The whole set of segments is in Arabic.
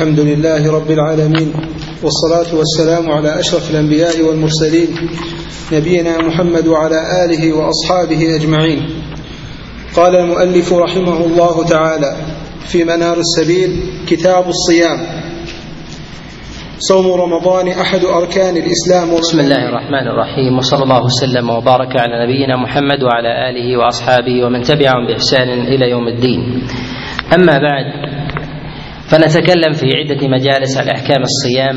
الحمد لله رب العالمين والصلاة والسلام على أشرف الأنبياء والمرسلين نبينا محمد وعلى آله وأصحابه أجمعين. قال المؤلف رحمه الله تعالى في منار السبيل كتاب الصيام. صوم رمضان أحد أركان الإسلام. بسم الله الرحمن الرحيم وصلى الله وسلم وبارك على نبينا محمد وعلى آله وأصحابه ومن تبعهم بإحسان إلى يوم الدين. أما بعد فنتكلم في عدة مجالس على أحكام الصيام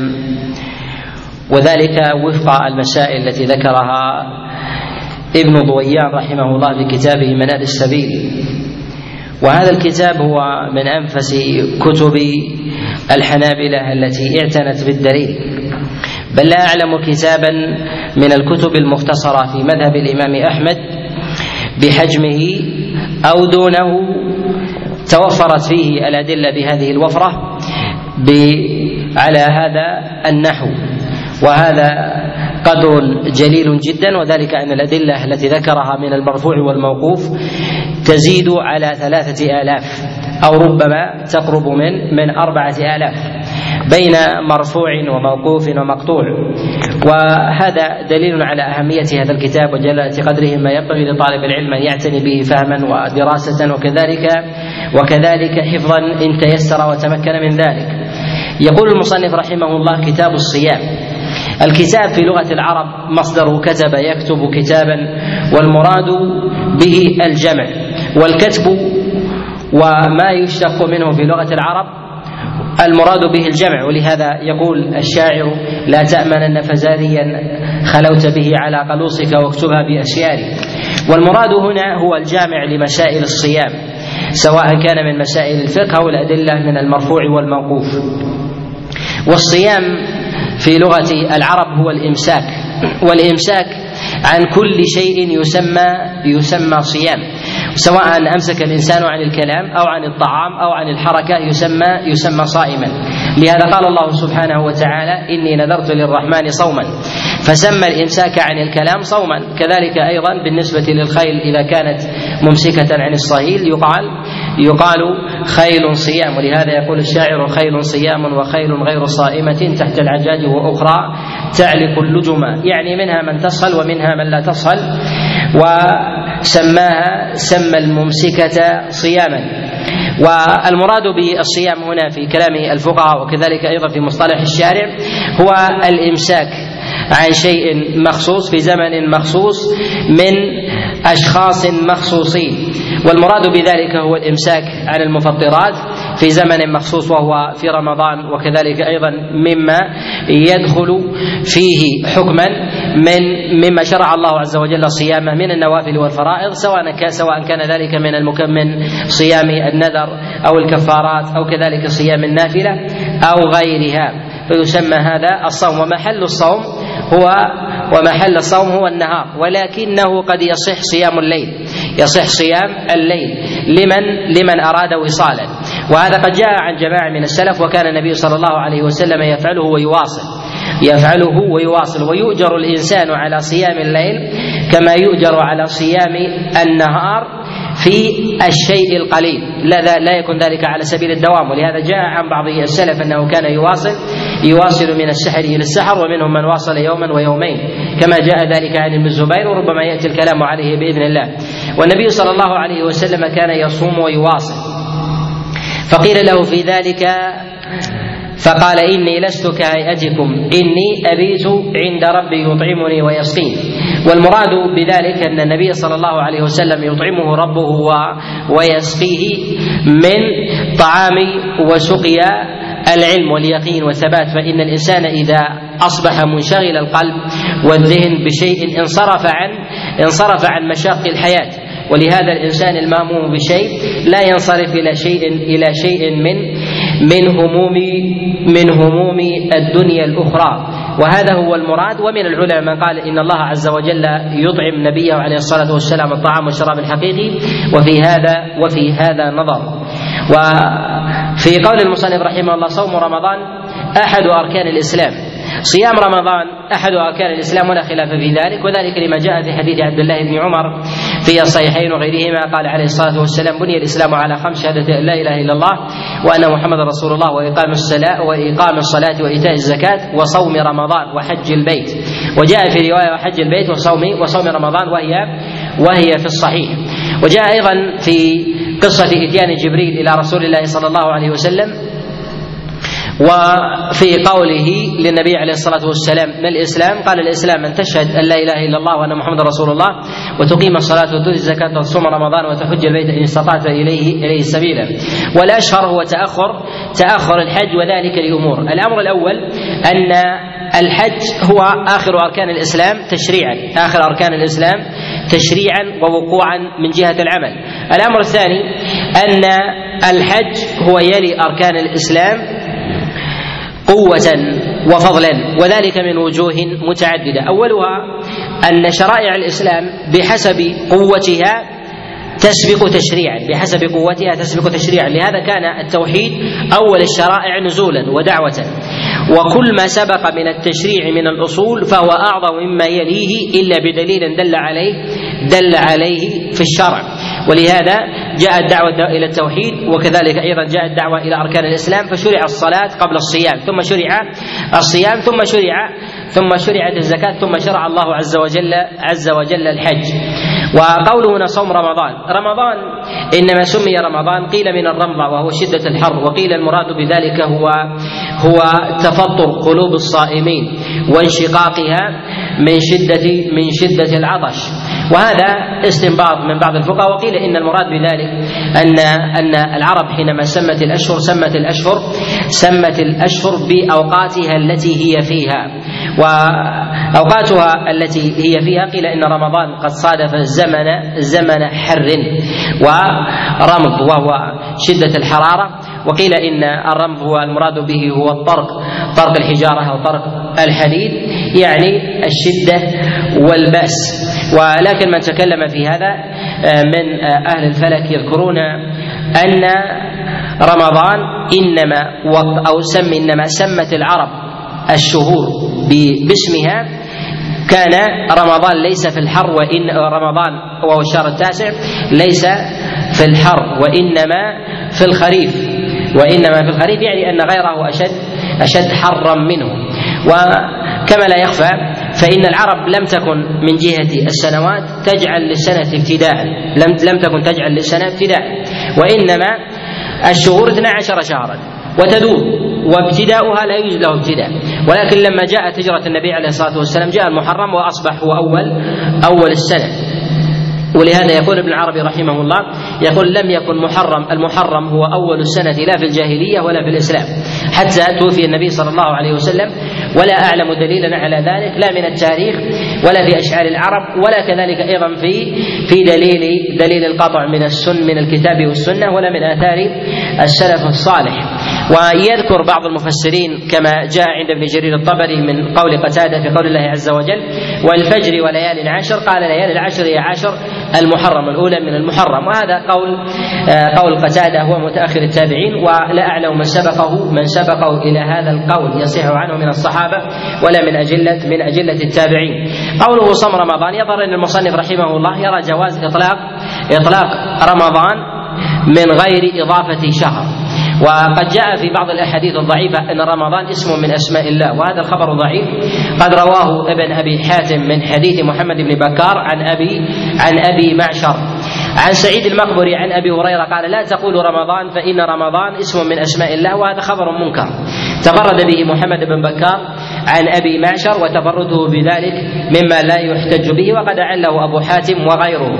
وذلك وفق المسائل التي ذكرها ابن ضويان رحمه الله في كتابه منال السبيل. وهذا الكتاب هو من أنفس كتب الحنابلة التي اعتنت بالدليل. بل لا أعلم كتابا من الكتب المختصرة في مذهب الإمام أحمد بحجمه أو دونه توفرت فيه الأدلة بهذه الوفرة على هذا النحو. وهذا قدر جليل جدا وذلك أن الأدلة التي ذكرها من المرفوع والموقوف تزيد على ثلاثة آلاف أو ربما تقرب من من أربعة آلاف بين مرفوع وموقوف ومقطوع. وهذا دليل على أهمية هذا الكتاب وجلالة قدره ما ينبغي لطالب العلم أن يعتني به فهما ودراسة وكذلك وكذلك حفظا إن تيسر وتمكن من ذلك. يقول المصنف رحمه الله كتاب الصيام. الكتاب في لغة العرب مصدره كتب يكتب كتابا والمراد به الجمع والكتب وما يشتق منه في لغة العرب المراد به الجمع ولهذا يقول الشاعر لا تأمنن فزاريا خلوت به على قلوصك واكتبها بأسياري. والمراد هنا هو الجامع لمسائل الصيام سواء كان من مسائل الفقه أو الأدلة من المرفوع والموقوف. والصيام في لغة العرب هو الإمساك والإمساك عن كل شيء يسمى يسمى صيام. سواء أمسك الإنسان عن الكلام أو عن الطعام أو عن الحركة يسمى يسمى صائما. لهذا قال الله سبحانه وتعالى إني نذرت للرحمن صوما. فسمى الإمساك عن الكلام صوما. كذلك أيضا بالنسبة للخيل إذا كانت ممسكة عن الصهيل يقال يقال خيل صيام. ولهذا يقول الشاعر خيل صيام وخيل غير صائمة تحت العجاج وأخرى تعلق اللجم. يعني منها من تصل ومنها من لا تصل وسماها سمى الممسكة صياما. والمراد بالصيام هنا في كلام الفقهاء وكذلك أيضا في مصطلح الشارع هو الإمساك عن شيء مخصوص في زمن مخصوص من أشخاص مخصوصين. والمراد بذلك هو الإمساك عن المفطرات في زمن مخصوص وهو في رمضان وكذلك أيضا مما يدخل فيه حكما من مما شرع الله عز وجل صيامه من النوافل والفرائض سواء سواء كان ذلك من المكمن صيام النذر أو الكفارات أو كذلك صيام النافلة أو غيرها. فيسمى هذا الصوم. ومحل الصوم هو ومحل الصوم هو النهار. ولكنه قد يصح صيام الليل يصح صيام الليل. لمن؟ لمن أراد وصالا. وهذا قد جاء عن جماعة من السلف وكان النبي صلى الله عليه وسلم يفعله ويواصل يفعله ويواصل ويؤجر الإنسان على صيام الليل كما يؤجر على صيام النهار في الشيء القليل. لا لا يكون ذلك على سبيل الدوام. ولهذا جاء عن بعض السلف أنه كان يواصل يواصل من السحر إلى السحر ومنهم من واصل يوما ويومين كما جاء ذلك عن ابن الزبير وربما يأتي الكلام عليه بإذن الله. والنبي صلى الله عليه وسلم كان يصوم ويواصل. فقيل له في ذلك فقال إني لست كهيئتكم إني أبيت عند ربي يطعمني ويسقيني والمراد بذلك أن النبي صلى الله عليه وسلم يطعمه ربه ويسقيه من طعام وسقيا العلم واليقين والثبات. فإن الإنسان إذا أصبح منشغل القلب والذهن بشيء انصرف عن انصرف عن مشاق الحياة. ولهذا الإنسان المهموم بشيء لا ينصرف إلى شيء إلى شيء من من هموم من هموم الدنيا الأخرى. وهذا هو المراد. ومن العلماء من قال إن الله عز وجل يطعم نبيه عليه الصلاة والسلام الطعام والشراب الحقيقي. وفي هذا وفي هذا نظر. وفي قول المصنف رحمه الله صوم رمضان أحد أركان الإسلام. صيام رمضان احد اركان الإسلام ولا خلاف في ذلك وذلك لما جاء في حديث عبد الله بن عمر في الصحيحين وغيرهما قال عليه الصلاة والسلام بني الإسلام على خمس شهادة لا إله إلا الله وأن محمد رسول الله وإقام الصلاة وإقام الصلاة وإيتاء الزكاة وصوم رمضان وحج البيت. وجاء في رواية وحج البيت وصوم وصوم رمضان وهي وهي في الصحيح. وجاء أيضا في قصة إتيان جبريل إلى رسول الله صلى الله عليه وسلم وفي قوله للنبي عليه الصلاة والسلام ما الإسلام؟ قال الإسلام أن تشهد أن لا إله إلا الله وأن محمد رسول الله وتقيم الصلاة وتؤتي الزكاة وتصوم رمضان وتحج البيت إن استطعت اليه إليه سبيلا. والاشهر هو تأخر تأخر الحج وذلك لامور، الأمر الأول أن الحج هو آخر أركان الإسلام تشريعا، آخر أركان الإسلام تشريعا ووقوعا من جهة العمل. الأمر الثاني أن الحج هو يلي أركان الإسلام قوة وفضلا وذلك من وجوه متعددة. أولها أن شرائع الإسلام بحسب قوتها تسبق تشريعا بحسب قوتها تسبق تشريعا. لهذا كان التوحيد أول الشرائع نزولا ودعوة. وكل ما سبق من التشريع من الأصول فهو أعظم مما يليه إلا بدليل دل عليه دل عليه في الشرع. ولهذا جاءت الدعوة إلى التوحيد وكذلك أيضا جاءت الدعوة إلى أركان الإسلام فشرع الصلاة قبل الصيام ثم شرع الصيام ثم شرع ثم شرعت الزكاة ثم شرع الله عز وجل عز وجل الحج. وقوله هنا صوم رمضان. رمضان إنما سمي رمضان قيل من الرمضة وهو شدة الحر وقيل المراد بذلك هو هو تفطر قلوب الصائمين وانشقاقها من شدة من شدة العطش. وهذا استنباط من بعض الفقهاء وقيل إن المراد بذلك أن أن العرب حينما سمت الأشهر سمت الأشهر سمت الأشهر بأوقاتها التي هي فيها. وأوقاتها التي هي فيها قيل إن رمضان قد صادف الزمن زمن حر. ورمض وهو شدة الحرارة. وقيل إن الرمض هو المراد به هو الطرق طرق الحجارة أو طرق الحديد يعني الشدة والبأس. ولكن من تكلم في هذا من أهل الفلك يذكرون أن رمضان إنما أو سم إنما سمت العرب الشهور باسمها كان رمضان ليس في الحر وان رمضان وهو الشهر التاسع ليس في الحر وإنما في الخريف. وإنما في الخريف يعني أن غيره اشد أشد حرا منه. وكما لا يخفى فإن العرب لم تكن من جهة السنوات تجعل للسنة ابتداء. لم لم تكن تجعل للسنة ابتداء. وإنما الشهور 12 شهرا. وتدور وابتداؤها لا يوجد له ابتداء. ولكن لما جاءت هجرة النبي عليه الصلاة والسلام جاء المحرم وأصبح هو أول أول السنة. ولهذا يقول ابن العربي رحمه الله يقول لم يكن محرم المحرم هو أول السنة لا في الجاهلية ولا في الإسلام حتى توفي النبي صلى الله عليه وسلم. ولا أعلم دليلا على ذلك لا من التاريخ ولا في أشعار العرب ولا كذلك أيضا في في دليل دليل القطع من السن من الكتاب والسنة ولا من آثار السلف الصالح. ويذكر بعض المفسرين كما جاء عند ابن جرير الطبري من قول قتادة في قول الله عز وجل والفجر وليال عشر قال ليالي العشر هي عشر المحرم الأولى من المحرم. وهذا قول آه، قول قتادة هو متأخر التابعين ولا أعلم من سبقه من سبقه إلى هذا القول يصح عنه من الصحابة ولا من أجلة من أجلة التابعين. قوله صوم رمضان يظهر أن المصنف رحمه الله يرى جواز إطلاق إطلاق رمضان من غير إضافة شهر. وقد جاء في بعض الأحاديث الضعيفة أن رمضان اسم من أسماء الله وهذا الخبر ضعيف. قد رواه ابن أبي حاتم من حديث محمد بن بكار عن أبي عن أبي معشر. عن سعيد المقبري عن أبي هريرة قال لا تقولوا رمضان فإن رمضان اسم من أسماء الله وهذا خبر منكر. تفرد به محمد بن بكار. عن أبي معشر وتفرده بذلك مما لا يحتج به وقد عله أبو حاتم وغيره.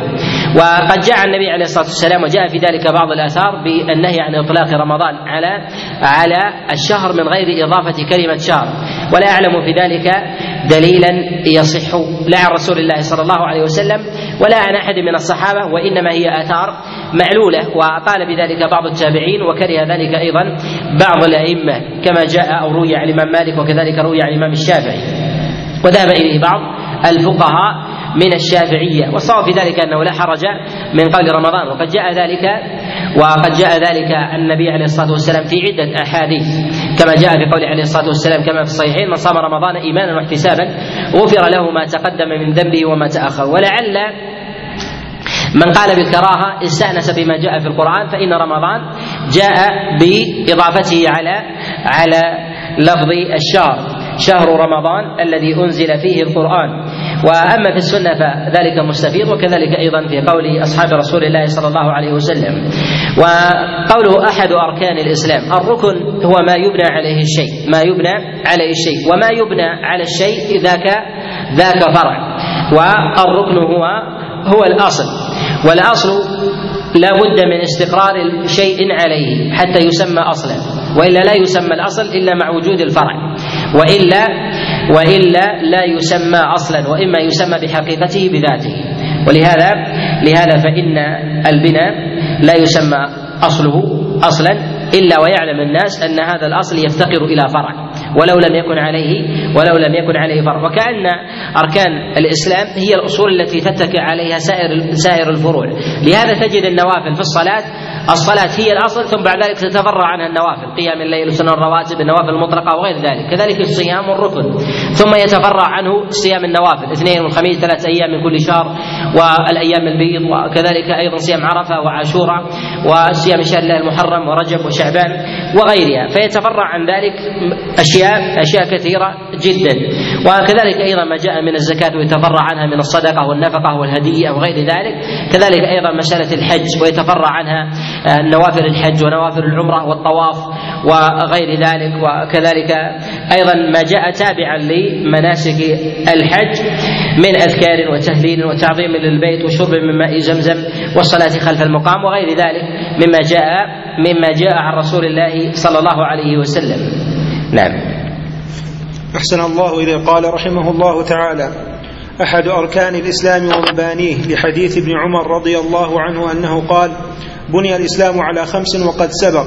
وقد جاء النبي عليه الصلاة والسلام وجاء في ذلك بعض الآثار بالنهي عن إطلاق رمضان على على الشهر من غير إضافة كلمة شهر. ولا أعلم في ذلك دليلا يصح لا عن رسول الله صلى الله عليه وسلم ولا عن أحد من الصحابة وإنما هي آثار معلوله وقال بذلك بعض التابعين وكره ذلك أيضا بعض الأئمة كما جاء أو روي عن الإمام مالك وكذلك روي عن الإمام الشافعي. وذهب إليه بعض الفقهاء من الشافعية والصواب في ذلك أنه لا حرج من قول رمضان. وقد جاء ذلك وقد جاء ذلك النبي عليه الصلاة والسلام في عدة أحاديث. كما جاء في قوله عليه الصلاة والسلام كما في الصحيحين من صام رمضان إيمانا واحتسابا غفر له ما تقدم من ذنبه وما تأخر. ولعل من قال بالكراهة استأنس بما جاء في القرآن فإن رمضان جاء بإضافته على على لفظ الشهر شهر رمضان الذي أنزل فيه القرآن. وأما في السنة فذلك مستفيض وكذلك أيضا في قول أصحاب رسول الله صلى الله عليه وسلم. وقوله أحد أركان الإسلام الركن هو ما يبنى عليه الشيء ما يبنى عليه الشيء وما يبنى على الشيء ذاك ذاك فرع. والركن هو هو الأصل. والأصل لا بد من استقرار شيء عليه حتى يسمى أصلا وإلا لا يسمى الأصل إلا مع وجود الفرع وإلا وإلا لا يسمى أصلا وإما يسمى بحقيقته بذاته. ولهذا لهذا فإن البناء لا يسمى أصله أصلا إلا ويعلم الناس أن هذا الأصل يفتقر إلى فرع. ولو لم يكن عليه ولو لم يكن عليه فرع وكأن أركان الإسلام هي الأصول التي تتكئ عليها سائر سائر الفروع. لهذا تجد النوافل في الصلاة الصلاة هي الأصل ثم بعد ذلك تتفرع عنها النوافل قيام الليل وسنن الرواتب النوافل المطلقة وغير ذلك كذلك الصيام الركن ثم يتفرع عنه صيام النوافل اثنين والخميس ثلاث أيام من كل شهر والأيام البيض وكذلك أيضا صيام عرفة وعاشوراء وصيام شهر الله المحرم ورجب وشعبان وغيرها. فيتفرع عن ذلك أشياء أشياء كثيرة جدا. وكذلك أيضا ما جاء من الزكاة ويتفرع عنها من الصدقة والنفقة والهدية وغير ذلك. كذلك أيضا مسألة الحج ويتفرع عنها نوافل الحج ونوافل العمرة والطواف وغير ذلك. وكذلك أيضا ما جاء تابعا لمناسك الحج من أذكار وتهليل وتعظيم للبيت وشرب من ماء زمزم والصلاة خلف المقام وغير ذلك مما جاء مما جاء عن رسول الله صلى الله عليه وسلم. نعم. أحسن الله إليه. قال رحمه الله تعالى أحد أركان الإسلام ومبانيه لحديث ابن عمر رضي الله عنه أنه قال بني الإسلام على خمس وقد سبق.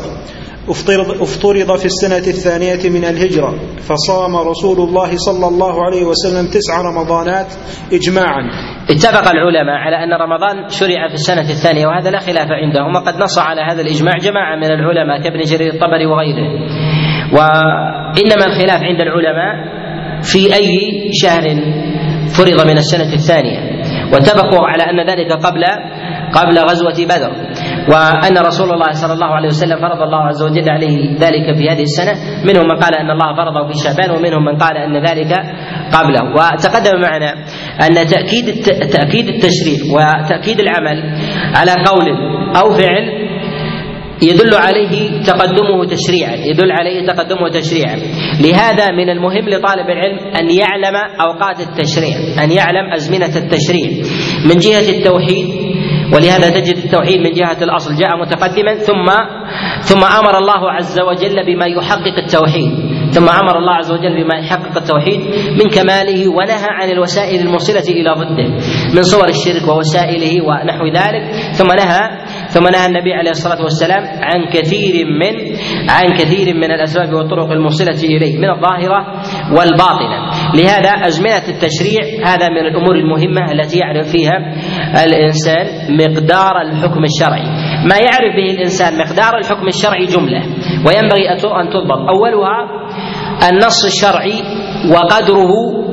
افترض, افترض في السنة الثانية من الهجرة فصام رسول الله صلى الله عليه وسلم تسع رمضانات إجماعا. اتفق العلماء على أن رمضان شرع في السنة الثانية وهذا لا خلاف عندهم وقد نص على هذا الإجماع جماعة من العلماء كابن جرير الطبري وغيره. وإنما الخلاف عند العلماء في أي شهر فرض من السنة الثانية. واتفقوا على أن ذلك قبل قبل غزوة بدر. وأن رسول الله صلى الله عليه وسلم فرض الله عز وجل عليه ذلك في هذه السنة. منهم من قال أن الله فرضه في شعبان ومنهم من قال أن ذلك قبله. وتقدم معنا أن تأكيد تأكيد التشريع وتأكيد العمل على قول أو فعل يدل عليه تقدمه تشريعا يدل عليه تقدمه تشريعا. لهذا من المهم لطالب العلم أن يعلم أوقات التشريع أن يعلم أزمنة التشريع. من جهة التوحيد ولهذا تجد التوحيد من جهة الأصل جاء متقدما ثم ثم أمر الله عز وجل بما يحقق التوحيد. ثم أمر الله عز وجل بما يحقق التوحيد من كماله ونهى عن الوسائل الموصله إلى ضده من صور الشرك ووسائله ونحو ذلك ثم نهى ثم نهى النبي عليه الصلاة والسلام عن كثير من عن كثير من الأسباب والطرق الموصله إليه من الظاهرة والباطنة. لهذا أزمنة التشريع هذا من الأمور المهمة التي يعرف فيها الإنسان مقدار الحكم الشرعي. ما يعرف به الإنسان مقدار الحكم الشرعي جملة وينبغي أن تضبط. أولها النص الشرعي وقدره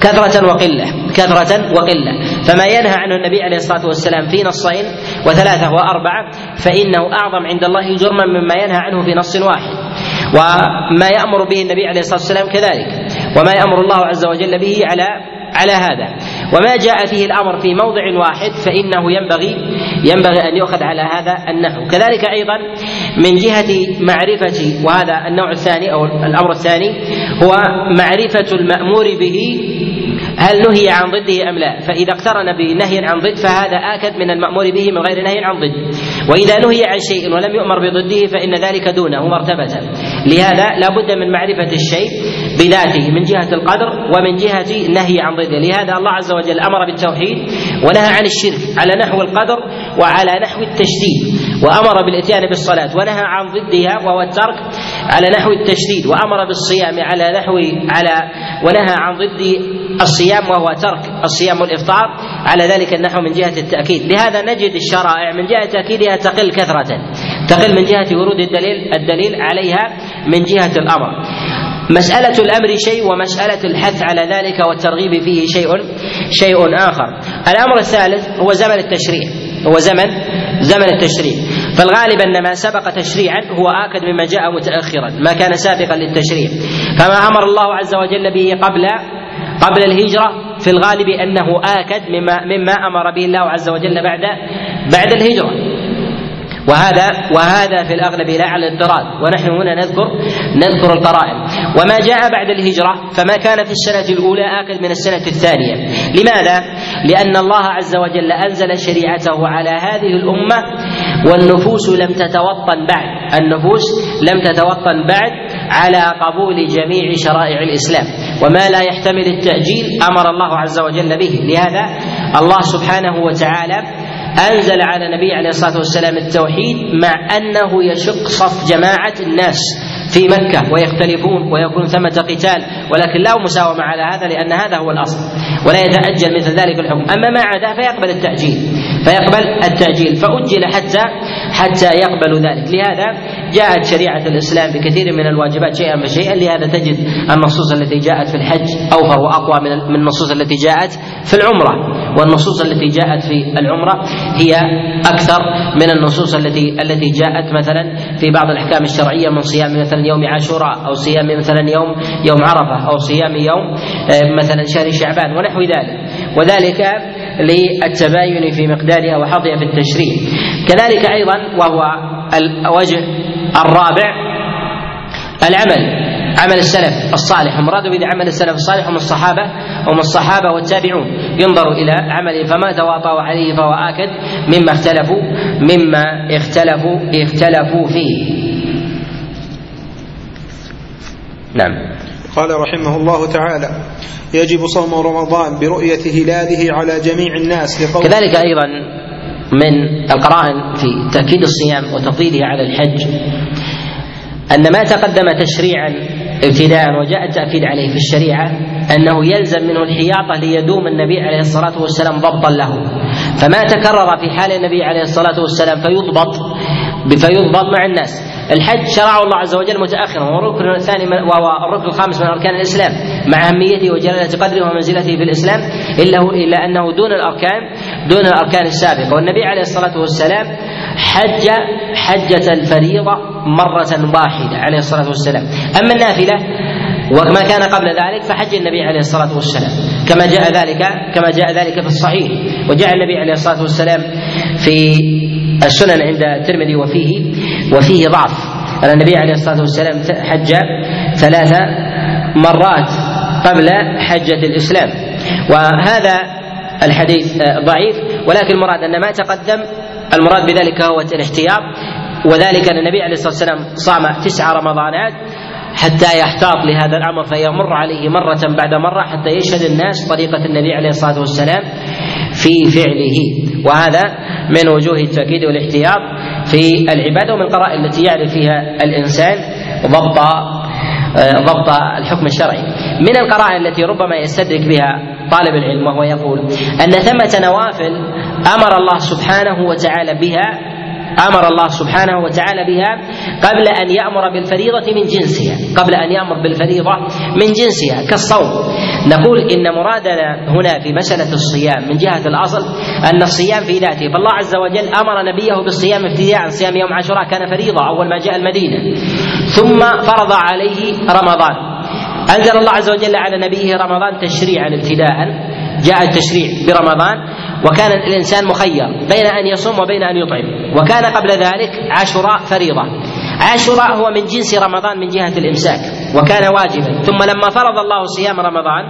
كثرة وقلة كثرة وقلة. فما ينهى عنه النبي عليه الصلاة والسلام في نصين وثلاثة وأربعة فإنه أعظم عند الله جرما مما ينهى عنه في نص واحد. وما يأمر به النبي عليه الصلاة والسلام كذلك. وما يأمر الله عز وجل به على على هذا. وما جاء فيه الأمر في موضع واحد فإنه ينبغي ينبغي أن يؤخذ على هذا النحو. كذلك أيضا من جهة معرفة وهذا النوع الثاني أو الأمر الثاني هو معرفة المأمور به هل نهي عن ضده أم لا؟ فإذا اقترن بنهي عن ضد فهذا آكد من المأمور به من غير نهي عن ضد. وإذا نهي عن شيء ولم يؤمر بضده فإن ذلك دونه مرتبة. لهذا لا بد من معرفة الشيء بذاته من جهة القدر ومن جهة النهي عن ضده، لهذا الله عز وجل أمر بالتوحيد ونهى عن الشرك على نحو القدر وعلى نحو التشديد، وأمر بالإتيان بالصلاة ونهى عن ضدها وهو الترك على نحو التشديد، وأمر بالصيام على نحو على ونهى عن ضد الصيام وهو ترك الصيام والإفطار على ذلك النحو من جهة التأكيد، لهذا نجد الشرائع من جهة تأكيدها تقل كثرة، تقل من جهة ورود الدليل الدليل عليها من جهة الأمر. مسألة الأمر شيء ومسألة الحث على ذلك والترغيب فيه شيء شيء آخر. الأمر الثالث هو زمن التشريع. هو زمن زمن التشريع. فالغالب أن ما سبق تشريعا هو آكد مما جاء متأخرا ما كان سابقا للتشريع. فما أمر الله عز وجل به قبل قبل الهجرة في الغالب أنه آكد مما مما أمر به الله عز وجل بعد بعد الهجرة. وهذا وهذا في الأغلب لا على الاضطراد ونحن هنا نذكر نذكر القرائن. وما جاء بعد الهجرة فما كان في السنة الأولى آكد من السنة الثانية. لماذا؟ لأن الله عز وجل أنزل شريعته على هذه الأمة والنفوس لم تتوطن بعد النفوس لم تتوطن بعد على قبول جميع شرائع الإسلام. وما لا يحتمل التأجيل أمر الله عز وجل به. لهذا الله سبحانه وتعالى أنزل على النبي عليه الصلاة والسلام التوحيد مع أنه يشق صف جماعة الناس. في مكة ويختلفون ويكون ثمة قتال ولكن لا مساومة على هذا لأن هذا هو الأصل ولا يتأجل مثل ذلك الحكم. أما ما عدا فيقبل التأجيل فيقبل التأجيل فأجل حتى حتى يقبل ذلك. لهذا جاءت شريعة الإسلام بكثير من الواجبات شيئا فشيئا. لهذا تجد النصوص التي جاءت في الحج أوفر وأقوى من النصوص التي جاءت في العمرة. والنصوص التي جاءت في العمرة هي أكثر من النصوص التي التي جاءت مثلا في بعض الأحكام الشرعية من صيام مثلا يوم عاشوراء أو صيام مثلا يوم يوم عرفة أو صيام يوم آه، مثلا شهر شعبان ونحو ذلك. وذلك للتباين في مقدارها وحظها في التشريع. كذلك أيضا وهو الوجه الرابع العمل عمل السلف الصالح. المراد به عمل السلف الصالح هم الصحابة هم الصحابة والتابعون. ينظر إلى عمله فما تواطوا عليه فهو آكد مما اختلفوا مما اختلفوا اختلفوا فيه. نعم. قال رحمه الله تعالى يجب صوم رمضان برؤية هلاله على جميع الناس لقول كذلك أيضا من القرائن في تأكيد الصيام وتفضيله على الحج أن ما تقدم تشريعا ابتداء وجاء التأكيد عليه في الشريعة أنه يلزم منه الحياطة ليدوم النبي عليه الصلاة والسلام ضبطا له. فما تكرر في حال النبي عليه الصلاة والسلام فيضبط فيضبط مع الناس. الحج شرعه الله عز وجل متأخرا وهو الركن الثاني وهو الركن الخامس من أركان الإسلام مع أهميته وجلالة قدره ومنزلته في الإسلام إلا إلا أنه دون الاركان دون الأركان السابقة. والنبي عليه الصلاة والسلام حج حجة الفريضة مرة واحدة عليه الصلاة والسلام. أما النافلة وما كان قبل ذلك فحج النبي عليه الصلاة والسلام. كما جاء ذلك كما جاء ذلك في الصحيح. وجاء النبي عليه الصلاة والسلام في السنن عند الترمذي وفيه وفيه ضعف. أن النبي عليه الصلاة والسلام حج ثلاث مرات قبل حجة الإسلام. وهذا الحديث ضعيف. ولكن المراد أن ما تقدم المراد بذلك هو الاحتياط. وذلك أن النبي عليه الصلاة والسلام صام تسع رمضانات حتى يحتاط لهذا الأمر فيمر عليه مرة بعد مرة حتى يشهد الناس طريقة النبي عليه الصلاة والسلام. في فعله. وهذا من وجوه التأكيد والاحتياط في العبادة ومن القرائن التي يعرف فيها الإنسان ضبط آه، ضبط الحكم الشرعي. من القرائن التي ربما يستدرك بها طالب العلم وهو يقول أن ثمة نوافل أمر الله سبحانه وتعالى بها أمر الله سبحانه وتعالى بها قبل أن يأمر بالفريضة من جنسها قبل أن يأمر بالفريضة من جنسها كالصوم. نقول إن مرادنا هنا في مسألة الصيام من جهة الأصل أن الصيام في ذاته فالله عز وجل أمر نبيه بالصيام ابتداء صيام يوم عاشوراء كان فريضة أول ما جاء المدينة. ثم فرض عليه رمضان. أنزل الله عز وجل على نبيه رمضان تشريعا ابتداء جاء التشريع برمضان. وكان الإنسان مخير بين أن يصوم وبين أن يطعم. وكان قبل ذلك عاشوراء فريضة. عاشوراء هو من جنس رمضان من جهة الإمساك. وكان واجبا. ثم لما فرض الله صيام رمضان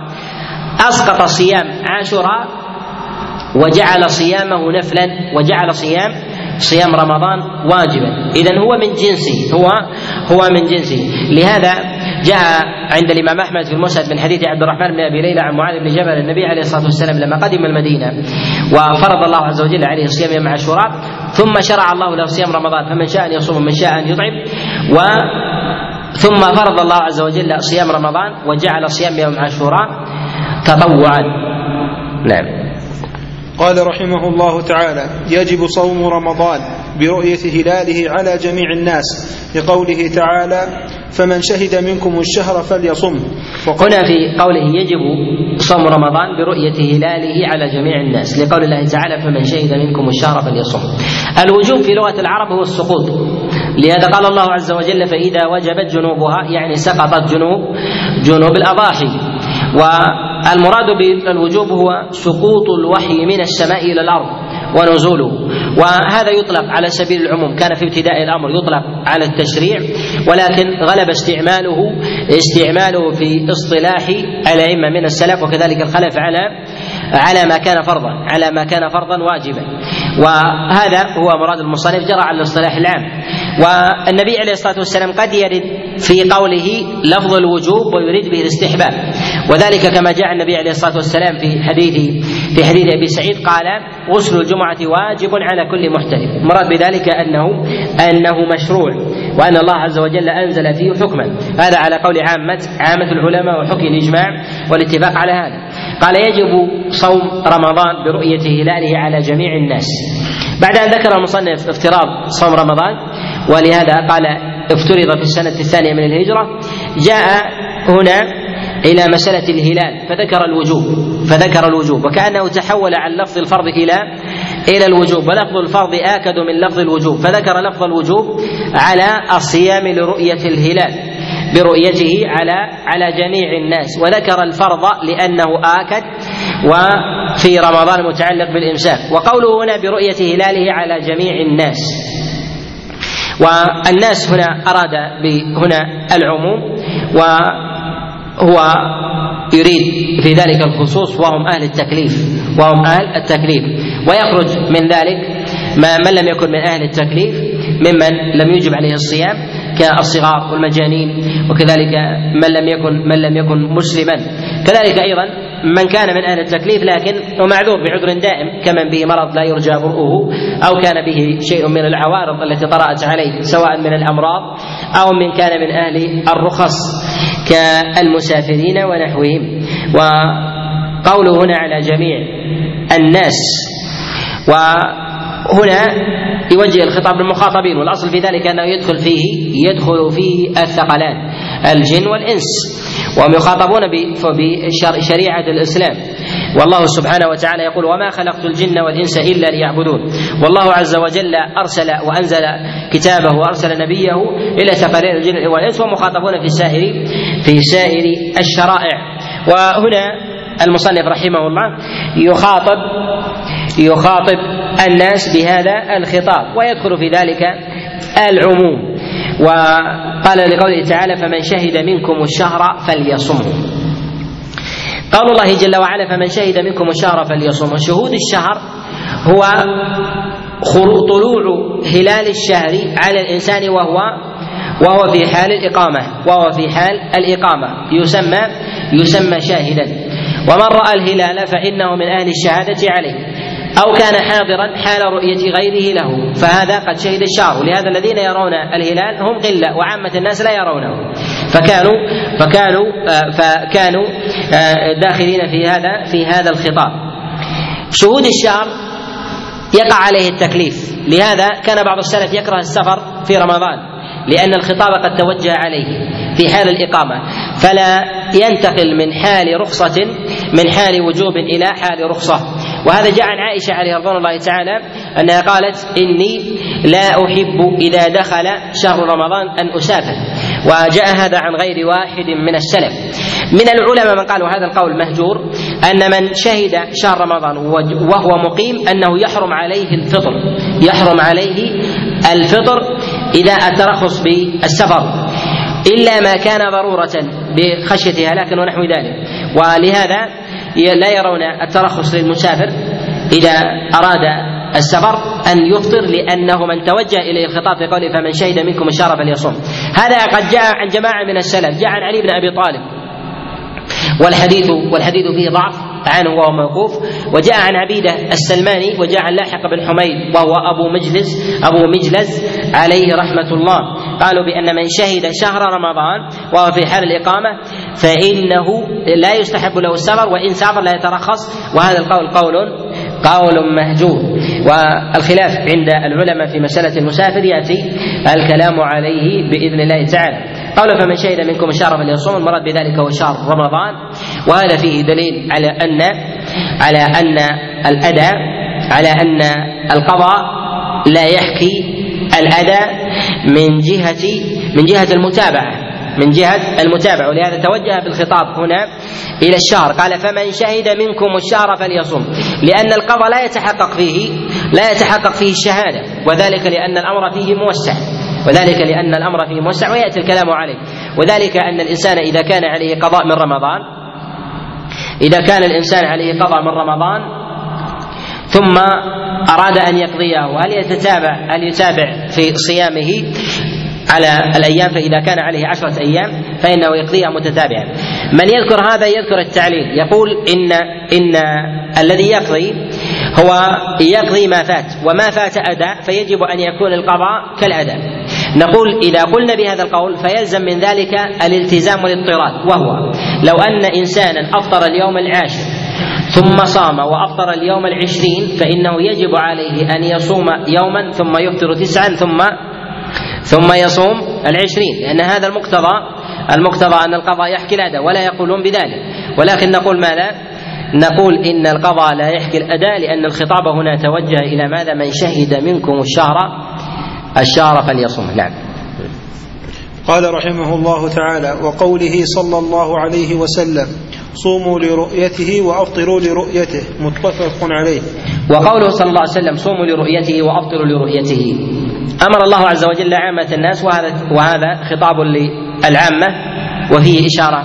أسقط صيام عاشوراء وجعل صيامه نفلا وجعل صيام صيام رمضان واجبا. إذا هو من جنسه. هو هو من جنسه. لهذا جاء عند الإمام أحمد في المسند من حديث عبد الرحمن بن أبي ليلى عن معاذ بن جبل النبي عليه الصلاة والسلام لما قدم المدينة وفرض الله عز وجل عليه صيام يوم عاشوراء ثم شرع الله له صيام رمضان فمن شاء أن يصوم ومن شاء أن يطعم و ثم فرض الله عز وجل صيام رمضان وجعل صيام يوم عاشوراء تطوعا. نعم. قال رحمه الله تعالى يجب صوم رمضان. برؤية هلاله على جميع الناس لقوله تعالى فمن شهد منكم الشهر فليصم. هنا في قوله يجب صوم رمضان برؤية هلاله على جميع الناس لقول الله تعالى فمن شهد منكم الشهر فليصم. الوجوب في لغة العرب هو السقوط لهذا قال الله عز وجل فإذا وجبت جنوبها يعني سقطت جنوب جنوب الأضاحي. والمراد بالوجوب هو سقوط الوحي من السماء إلى الأرض. ونزوله. وهذا يطلق على سبيل العموم. كان في ابتداء الأمر يطلق على التشريع ولكن غلب استعماله استعماله في اصطلاح الأئمة من السلف وكذلك الخلف على على ما كان فرضا على ما كان فرضا واجبا. وهذا هو مراد المصنف جرى على الاصطلاح العام. والنبي عليه الصلاة والسلام قد يرد في قوله لفظ الوجوب ويريد به الاستحباب. وذلك كما جاء النبي عليه الصلاة والسلام في حديث في حديث أبي سعيد قال غسل الجمعة واجب على كل محترم. المراد بذلك أنه أنه مشروع وأن الله عز وجل أنزل فيه حكما. هذا على قول عامة عامة العلماء وحكي الإجماع والاتفاق على هذا. قال يجب صوم رمضان برؤية هلاله على جميع الناس. بعد أن ذكر المصنف افتراض صوم رمضان ولهذا قال افترض في السنة الثانية من الهجرة جاء هنا إلى مسألة الهلال فذكر الوجوب فذكر الوجوب وكأنه تحول عن لفظ الفرض إلى إلى الوجوب ولفظ الفرض آكد من لفظ الوجوب فذكر لفظ الوجوب على الصيام لرؤية الهلال. برؤيته على على جميع الناس وذكر الفرض لأنه آكد وفي رمضان متعلق بالإمساك وقوله هنا برؤية هلاله على جميع الناس. والناس هنا أراد هنا العموم وهو يريد في ذلك الخصوص وهم أهل التكليف وهم أهل التكليف. ويخرج من ذلك ما من لم يكن من أهل التكليف ممن لم يجب عليه الصيام كالصغار والمجانين وكذلك من لم يكن من لم يكن مسلما. كذلك أيضا من كان من أهل التكليف لكن هو معذور بعذر دائم كمن به مرض لا يرجى برؤه أو كان به شيء من العوارض التي طرأت عليه سواء من الأمراض أو من كان من أهل الرخص كالمسافرين ونحوهم. وقوله هنا على جميع الناس و هنا يوجه الخطاب للمخاطبين والأصل في ذلك أنه يدخل فيه يدخل فيه الثقلان الجن والإنس. وهم يخاطبون بشريعه الإسلام. والله سبحانه وتعالى يقول وما خلقت الجن والإنس إلا ليعبدون والله عز وجل أرسل وأنزل كتابه وأرسل نبيه إلى ثقلين الجن والإنس ومخاطبون في سائر في سائر الشرائع. وهنا المصنف رحمه الله يخاطب يخاطب الناس بهذا الخطاب ويدخل في ذلك العموم. وقال لقوله تعالى فمن شهد منكم الشهر فليصمه. قول الله جل وعلا فمن شهد منكم الشهر فليصمه شهود الشهر هو طلوع هلال الشهر على الإنسان وهو وهو في حال الإقامة وهو في حال الإقامة. يسمى يسمى شاهدا. ومن رأى الهلال فإنه من أهل الشهادة عليه. أو كان حاضرا حال رؤية غيره له. فهذا قد شهد الشهر ولهذا الذين يرون الهلال هم قلة وعامة الناس لا يرونه. فكانوا فكانوا آه، فكانوا آه، داخلين في هذا في هذا الخطاب. شهود الشهر يقع عليه التكليف. لهذا كان بعض السلف يكره السفر في رمضان لأن الخطاب قد توجه عليه في حال الإقامة. فلا ينتقل من حال رخصة من حال وجوب إلى حال رخصة. وهذا جاء عن عائشة عليه رضوان الله تعالى أنها قالت إني لا أحب إذا دخل شهر رمضان أن أسافر. وجاء هذا عن غير واحد من السلف. من العلماء من قالوا هذا القول مهجور أن من شهد شهر رمضان وهو مقيم أنه يحرم عليه الفطر. يحرم عليه الفطر إذا الترخص بالسفر. إلا ما كان ضرورة بخشية هلاك ونحو ذلك. ولهذا لا يرون الترخص للمسافر إذا أراد السفر أن يفطر لأنه من توجه إليه الخطاب في قوله فمن شهد منكم الشهر فليصوم. هذا قد جاء عن جماعة من السلف جاء عن علي بن أبي طالب. والحديث والحديث فيه ضعف. عنه وهو موقوف. وجاء عن عبيدة السلماني وجاء عن لاحق بن حميد وهو أبو مجلس أبو مجلس عليه رحمة الله. قالوا بأن من شهد شهر رمضان وهو في حال الإقامة فإنه لا يستحب له السفر وإن سافر لا يترخص. وهذا القول قول قول مهجور. والخلاف عند العلماء في مسألة المسافر يأتي الكلام عليه بإذن الله تعالى. قال فمن شهد منكم الشهر فليصوم المراد بذلك هو شهر رمضان. وهذا فيه دليل على أن على أن الأداء على أن القضاء لا يحكي الأداء من جهة من جهة المتابعة من جهة المتابعة. ولهذا توجه بالخطاب هنا إلى الشهر. قال فمن شهد منكم الشهر فليصم لأن القضاء لا يتحقق فيه لا يتحقق فيه الشهادة. وذلك لأن الأمر فيه موسع. وذلك لأن الأمر فيه موسع ويأتي الكلام عليه. وذلك أن الإنسان إذا كان عليه قضاء من رمضان إذا كان الإنسان عليه قضاء من رمضان ثم أراد أن يقضيه هل يتتابع هل يتابع في صيامه على الأيام فإذا كان عليه عشرة أيام فإنه يقضيها متتابعا. من يذكر هذا يذكر التعليل. يقول إن إن الذي يقضي هو يقضي ما فات وما فات أداء فيجب أن يكون القضاء كالأداء نقول إذا قلنا بهذا القول فيلزم من ذلك الالتزام والاضطراد وهو لو أن إنسانا أفطر اليوم العاشر ثم صام وأفطر اليوم العشرين فإنه يجب عليه أن يصوم يوما ثم يفطر تسعا ثم ثم يصوم العشرين لأن هذا المقتضى المقتضى أن القضاء يحكي الأداء ولا يقولون بذلك ولكن نقول ماذا؟ نقول إن القضاء لا يحكي الأداء لأن الخطاب هنا توجه إلى ماذا؟ من شهد منكم الشهر الشهر فليصوم نعم. قال رحمه الله تعالى وقوله صلى الله عليه وسلم صوموا لرؤيته وأفطروا لرؤيته. متفق عليه. وقوله صلى الله عليه وسلم صوموا لرؤيته وأفطروا لرؤيته. أمر الله عز وجل عامة الناس وهذا وهذا خطاب للعامة وفيه إشارة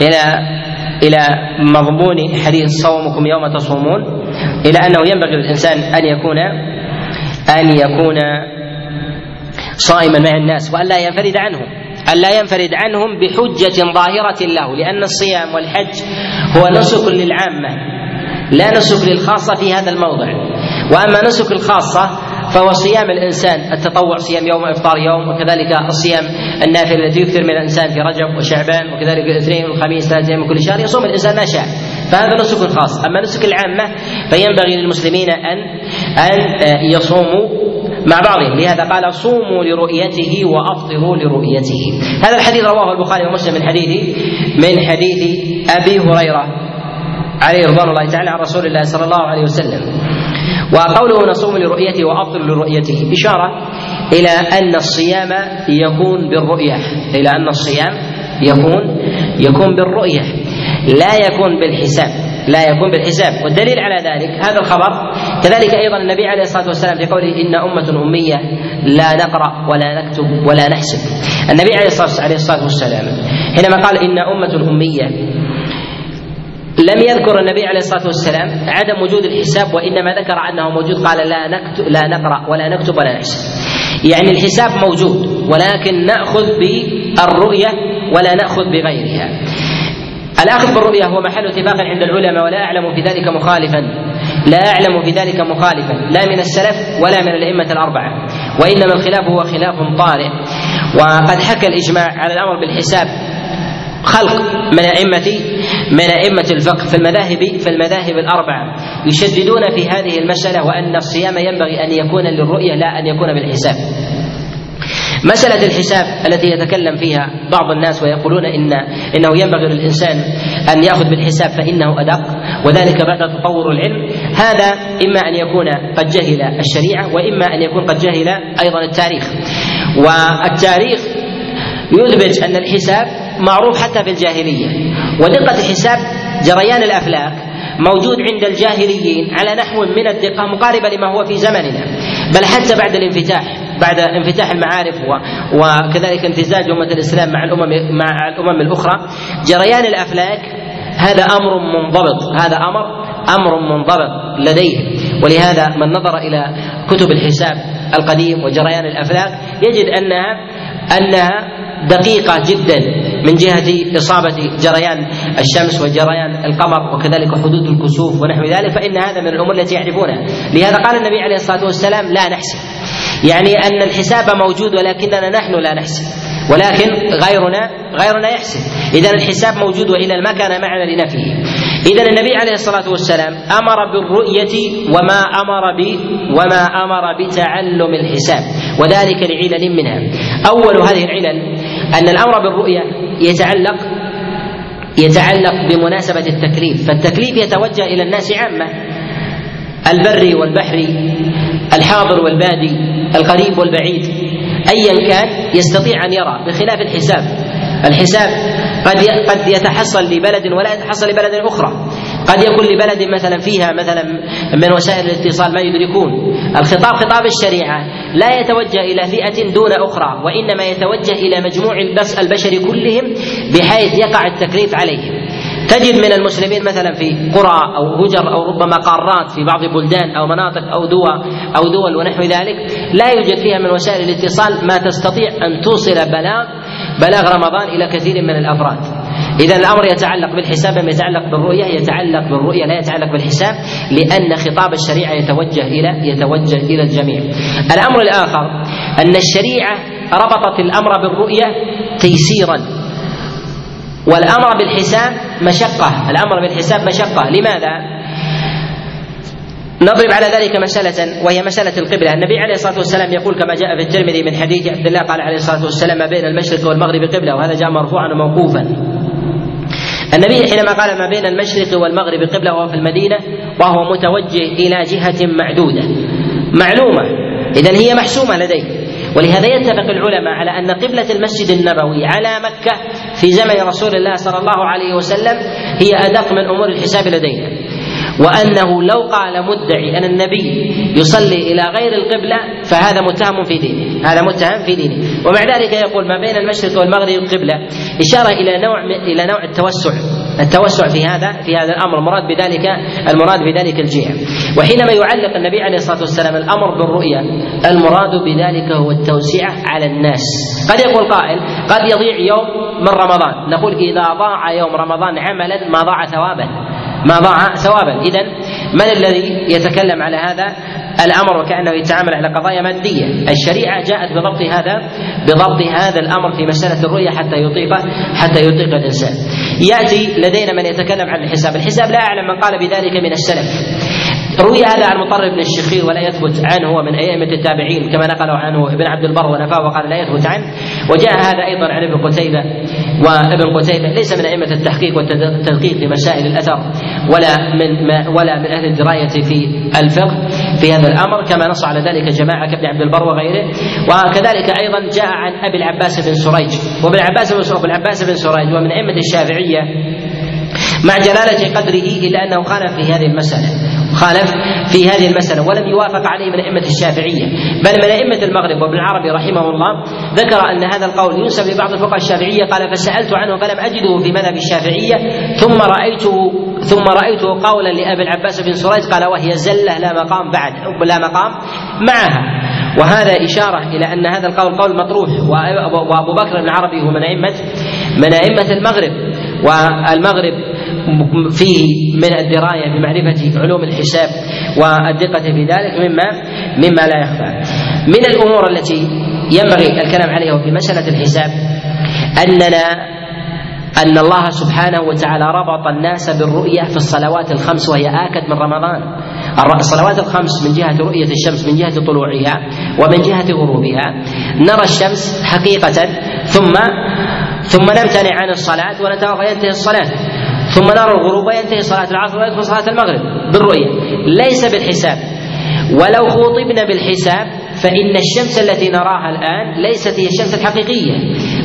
إلى إلى مضمون حديث صومكم يوم تصومون. إلى أنه ينبغي للإنسان أن يكون أن يكون صائما مع الناس وأن لا ينفرد عنهم أن لا ينفرد عنهم بحجة ظاهرة له لأن الصيام والحج هو نسك للعامة لا نسك للخاصة في هذا الموضع. وأما نسك الخاصة فهو صيام الإنسان التطوع صيام يوم إفطار يوم وكذلك الصيام النافل الذي يكثر من الإنسان في رجب وشعبان وكذلك الاثنين والخميس ثلاث أيام من كل شهر يصوم الإنسان ما شاء. فهذا نسك خاص. أما نسك العامة فينبغي للمسلمين أن أن يصوموا مع بعضهم. لهذا قال صوموا لرؤيته وأفطروا لرؤيته. هذا الحديث رواه البخاري ومسلم من حديث من حديث أبي هريرة عليه رضوان الله تعالى عن رسول الله صلى الله عليه وسلم. وقوله نصوم لرؤيته وأفطر لرؤيته إشارة إلى أن الصيام يكون بالرؤية. إلى أن الصيام يكون يكون بالرؤية. لا يكون بالحساب. لا يكون بالحساب. والدليل على ذلك هذا الخبر كذلك أيضا النبي عليه الصلاة والسلام في قوله إن أمة أمية لا نقرأ ولا نكتب ولا نحسب. النبي عليه الصلاة والسلام حينما قال إن أمة أمية لم يذكر النبي عليه الصلاة والسلام عدم وجود الحساب وإنما ذكر أنه موجود قال لا نكتب لا نقرأ ولا نكتب ولا نحسب. يعني الحساب موجود ولكن نأخذ بالرؤية ولا نأخذ بغيرها. الأخذ بالرؤية هو محل اتفاق عند العلماء ولا أعلم في ذلك مخالفا. لا أعلم في ذلك مخالفا لا من السلف ولا من الأئمة الأربعة وإنما الخلاف هو خلاف طارئ. وقد حكى الإجماع على الأمر بالحساب خلق من أئمة من أئمة الفقه في المذاهب في المذاهب الأربعة يشددون في هذه المسألة وأن الصيام ينبغي أن يكون للرؤية لا أن يكون بالحساب. مسألة الحساب التي يتكلم فيها بعض الناس ويقولون إن إنه ينبغي للإنسان أن يأخذ بالحساب فإنه أدق وذلك بعد تطور العلم. هذا إما أن يكون قد جهل الشريعة وإما أن يكون قد جهل أيضا التاريخ. والتاريخ يثبت أن الحساب معروف حتى في الجاهلية. ودقة الحساب جريان الأفلاك موجود عند الجاهليين على نحو من الدقة مقاربة لما هو في زمننا. بل حتى بعد الانفتاح بعد انفتاح المعارف وكذلك امتزاج أمة الإسلام مع الأمم مع الأمم الأخرى جريان الأفلاك هذا أمر منضبط هذا أمر أمر منضبط لديه. ولهذا من نظر إلى كتب الحساب القديم وجريان الأفلاك يجد أنها أنها دقيقة جدا. من جهة إصابة جريان الشمس وجريان القمر وكذلك حدود الكسوف ونحو ذلك فإن هذا من الأمور التي يعرفونها. لهذا قال النبي عليه الصلاة والسلام لا نحسب. يعني أن الحساب موجود ولكننا نحن لا نحسب. ولكن غيرنا غيرنا يحسب. إذا الحساب موجود وإلا ما كان معنا لنفيه. إذا النبي عليه الصلاة والسلام أمر بالرؤية وما أمر ب وما أمر بتعلم الحساب وذلك لعلل منها. أول هذه العلل أن الأمر بالرؤية يتعلق يتعلق بمناسبة التكليف. فالتكليف يتوجه إلى الناس عامة. البر والبحر الحاضر والبادي القريب والبعيد. ايا كان يستطيع أن يرى بخلاف الحساب. الحساب قد قد يتحصل لبلد ولا يتحصل لبلد أخرى. قد يكون لبلد مثلا فيها مثلا من وسائل الاتصال ما يدركون الخطاب خطاب الشريعة لا يتوجه إلى فئة دون أخرى وإنما يتوجه إلى مجموع البشر كلهم بحيث يقع التكليف عليهم تجد من المسلمين مثلا في قرى أو هجر أو ربما قارات في بعض البلدان أو مناطق أو دول أو دول ونحو ذلك لا يوجد فيها من وسائل الاتصال ما تستطيع أن توصل بلاغ بلاغ رمضان إلى كثير من الأفراد. إذا الأمر يتعلق بالحساب أم يتعلق بالرؤية؟ يتعلق بالرؤية لا يتعلق بالحساب لأن خطاب الشريعة يتوجه إلى يتوجه إلى الجميع. الأمر الآخر أن الشريعة ربطت الأمر بالرؤية تيسيرا والأمر بالحساب مشقة. الأمر بالحساب مشقة. لماذا؟ نضرب على ذلك مسألة وهي مسألة القبلة، النبي عليه الصلاة والسلام يقول كما جاء في الترمذي من حديث عبد الله قال عليه الصلاة والسلام ما بين المشرق والمغرب قبلة وهذا جاء مرفوعا وموقوفا. النبي حينما قال ما بين المشرق والمغرب قبلة وهو في المدينة وهو متوجه إلى جهة معدودة. معلومة. إذا هي محسومة لديه. ولهذا يتفق العلماء على أن قبلة المسجد النبوي على مكة في زمن رسول الله صلى الله عليه وسلم هي أدق من أمور الحساب لدينا وأنه لو قال مدعي أن النبي يصلي إلى غير القبلة فهذا متهم في دينه، هذا متهم في دينه، ومع ذلك يقول ما بين المشرق والمغرب قبلة. إشارة إلى نوع إلى نوع التوسع. التوسع في هذا في هذا الأمر. المراد بذلك المراد بذلك الجهة. وحينما يعلق النبي عليه الصلاة والسلام الأمر بالرؤيا المراد بذلك هو التوسعة على الناس. قد يقول قائل قد يضيع يوم من رمضان. نقول إذا ضاع يوم رمضان عملا ما ضاع ثوابا. ما ضاع ثوابا اذا من الذي يتكلم على هذا الأمر وكأنه يتعامل على قضايا مادية، الشريعة جاءت بضبط هذا بضبط هذا الأمر في مسألة الرؤية حتى يطيق حتى يطيق الإنسان. يأتي لدينا من يتكلم عن الحساب، الحساب لا أعلم من قال بذلك من السلف. روي هذا عن مطرب بن الشخير ولا يثبت عنه ومن أئمة التابعين كما نقله عنه ابن عبد البر ونفاه وقال لا يثبت عنه. وجاء هذا أيضا عن ابن قتيبة وابن قتيبة ليس من أئمة التحقيق والتدقيق في مسائل الأثر ولا من ما ولا من أهل الدراية في الفقه في هذا الأمر كما نص على ذلك جماعة كابن عبد البر وغيره. وكذلك أيضا جاء عن أبي العباس بن سريج. وابن العباس بن العباس بن سريج ومن أئمة الشافعية مع جلالة قدره إلا أنه خالف في هذه المسألة. خالف في هذه المسألة ولم يوافق عليه من أئمة الشافعية. بل من أئمة المغرب وابن العربي رحمه الله ذكر أن هذا القول ينسب لبعض الفقهاء الشافعية قال فسألت عنه فلم أجده في مذهب الشافعية ثم رأيته ثم رأيته قولا لأبي العباس بن سريج قال وهي زلة لا مقام بعد لا مقام معها وهذا إشارة إلى أن هذا القول قول مطروح وأبو بكر بن العربي هو من أئمة من أئمة المغرب. والمغرب فيه من الدراية بمعرفة علوم الحساب والدقة في ذلك مما مما لا يخفى. من الأمور التي ينبغي الكلام عليها في مسألة الحساب أننا أن الله سبحانه وتعالى ربط الناس بالرؤية في الصلوات الخمس وهي آكد من رمضان. الصلوات الخمس من جهة رؤية الشمس من جهة طلوعها ومن جهة غروبها. نرى الشمس حقيقة ثم ثم نمتنع عن الصلاة ونتوقع ينتهي الصلاة. ثم نرى الغروب وينتهي صلاة العصر ويدخل صلاة المغرب بالرؤية ليس بالحساب. ولو خوطبنا بالحساب فإن الشمس التي نراها الآن ليست هي الشمس الحقيقية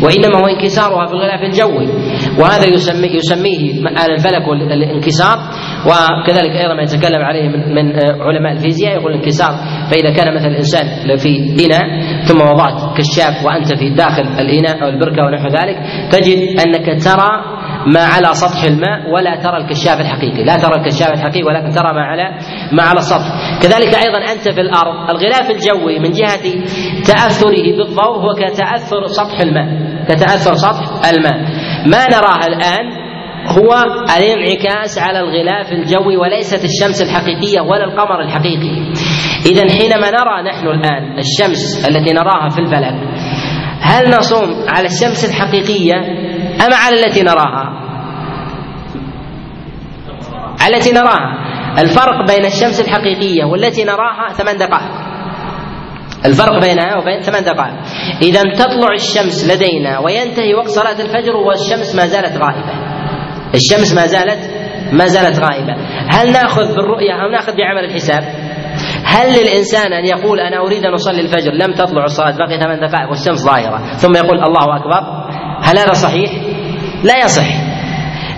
وإنما هو انكسارها في الغلاف الجوي. وهذا يسمي يسميه أهل الفلك الانكسار وكذلك أيضا ما يتكلم عليه من, علماء الفيزياء يقول الانكسار فإذا كان مثل الإنسان في إناء ثم وضعت كشاف وأنت في داخل الإناء أو البركة ونحو ذلك تجد أنك ترى ما على سطح الماء ولا ترى الكشاف الحقيقي. لا ترى الكشاف الحقيقي ولكن ترى ما على ما على السطح. كذلك أيضا أنت في الأرض. الغلاف الجوي من جهة تأثره بالضوء هو كتأثر سطح الماء. كتأثر سطح الماء. ما نراه الآن هو الانعكاس على الغلاف الجوي وليست الشمس الحقيقية ولا القمر الحقيقي. اذا حينما نرى نحن الآن الشمس التي نراها في الفلك هل نصوم على الشمس الحقيقية؟ أم على التي نراها؟ التي نراها. الفرق بين الشمس الحقيقية والتي نراها ثمان دقائق. الفرق بينها وبين ثمان دقائق. إذا تطلع الشمس لدينا وينتهي وقت صلاة الفجر والشمس ما زالت غائبة. الشمس ما زالت ما زالت غائبة. هل نأخذ بالرؤية؟ أو نأخذ بعمل الحساب؟ هل للإنسان أن يقول أنا أريد أن أصلي الفجر؟ لم تطلع الصلاة باقي ثمان دقائق والشمس ظاهرة. ثم يقول الله أكبر. هل هذا صحيح؟ لا يصح.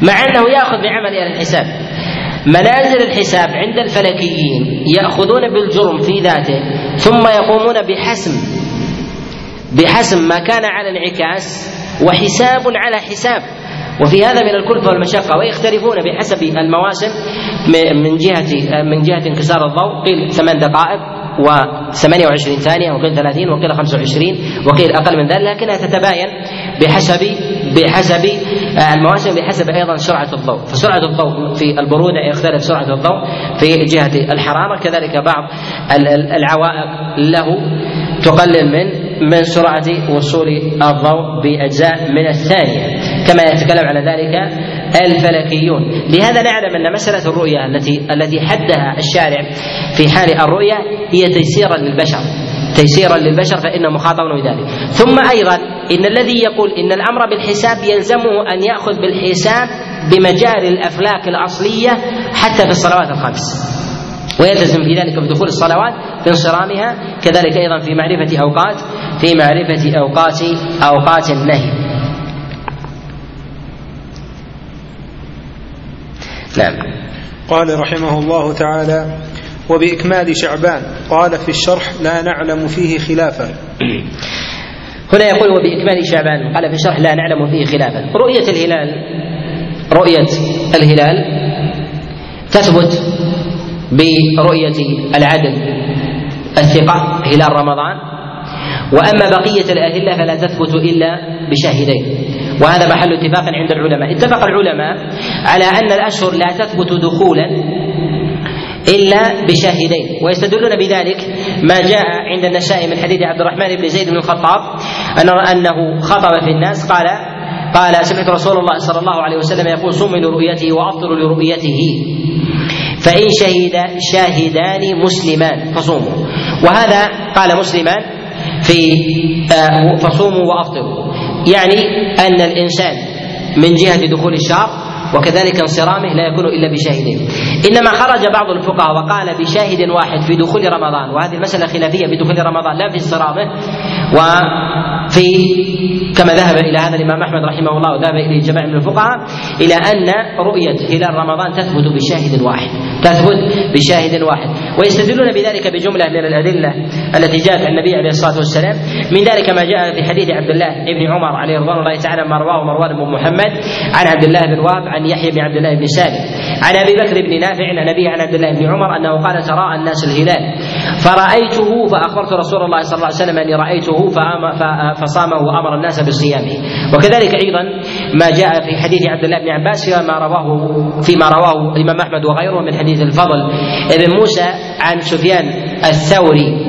مع أنه يأخذ بعمل أهل الحساب. منازل الحساب عند الفلكيين يأخذون بالجرم في ذاته ثم يقومون بحسم بحسم ما كان على انعكاس وحساب على حساب. وفي هذا من الكلفة والمشقة ويختلفون بحسب المواسم من جهة من جهة انكسار الضوء. قيل ثمان دقائق و28 ثانية وقيل 30 وقيل 25 وقيل أقل من ذلك لكنها تتباين. بحسب بحسب المواسم بحسب أيضا سرعة الضوء. فسرعة الضوء في البرودة يختلف سرعة الضوء في جهة الحرارة. كذلك بعض العوائق له تقلل من من سرعة وصول الضوء بأجزاء من الثانية. كما يتكلم على ذلك الفلكيون. لهذا نعلم أن مسألة الرؤية التي التي حدها الشارع في حال الرؤية هي تيسيرا للبشر. تيسيرا للبشر فإنه مخاطب بذلك. ثم أيضا إن الذي يقول إن الأمر بالحساب يلزمه أن يأخذ بالحساب بمجاري الأفلاك الأصلية حتى في الصلوات الخمس. ويلتزم في ذلك بدخول الصلوات في انصرامها كذلك أيضا في معرفة أوقات في معرفة أوقات أوقات النهي. نعم. قال رحمه الله تعالى وبإكمال شعبان قال في الشرح لا نعلم فيه خلافا. هنا يقول وبإكمال شعبان قال في الشرح لا نعلم فيه خلافا. رؤية الهلال رؤية الهلال تثبت برؤية العدل الثقة هلال رمضان. وأما بقية الأهلة فلا تثبت إلا بشاهدين. وهذا محل اتفاق عند العلماء. اتفق العلماء على أن الأشهر لا تثبت دخولا إلا بشاهدين. ويستدلون بذلك ما جاء عند النسائي من حديث عبد الرحمن بن زيد بن الخطاب أنه خطب في الناس قال قال سمعت رسول الله صلى الله عليه وسلم يقول صوموا لرؤيته وأفطروا لرؤيته فإن شهد شاهدان مسلمان فصوموا. وهذا قال مسلمان في آه، فصوموا وأفطروا. يعني أن الإنسان من جهة دخول الشهر وكذلك انصرامه لا يكون إلا بشاهدين إنما خرج بعض الفقهاء وقال بشاهد واحد في دخول رمضان وهذه المسألة خلافية بدخول رمضان لا في انصرامه. وفي كما ذهب إلى هذا الإمام أحمد رحمه الله وذهب اليه جماعة من الفقهاء إلى أن رؤية هلال رمضان تثبت بشاهد واحد تثبت بشاهد واحد. ويستدلون بذلك بجملة من الأدلة التي جاءت عن النبي عليه الصلاة والسلام. من ذلك ما جاء في حديث عبد الله بن عمر عليه رضوان الله تعالى ما رواه مروان بن محمد عن عبد الله بن وهب عن يحيى بن عبد الله بن سالم عن أبي بكر بن نافع عن ابي عن عبد الله بن عمر أنه قال تراءى الناس الهلال. فرأيته فأخبرت رسول الله صلى الله عليه وسلم أني رأيته فصامه وأمر الناس بصيامه. وكذلك أيضا ما جاء في حديث عبد الله بن عباس فيما رواه فيما رواه الإمام أحمد وغيره من حديث الفضل ابن موسى عن سفيان الثوري.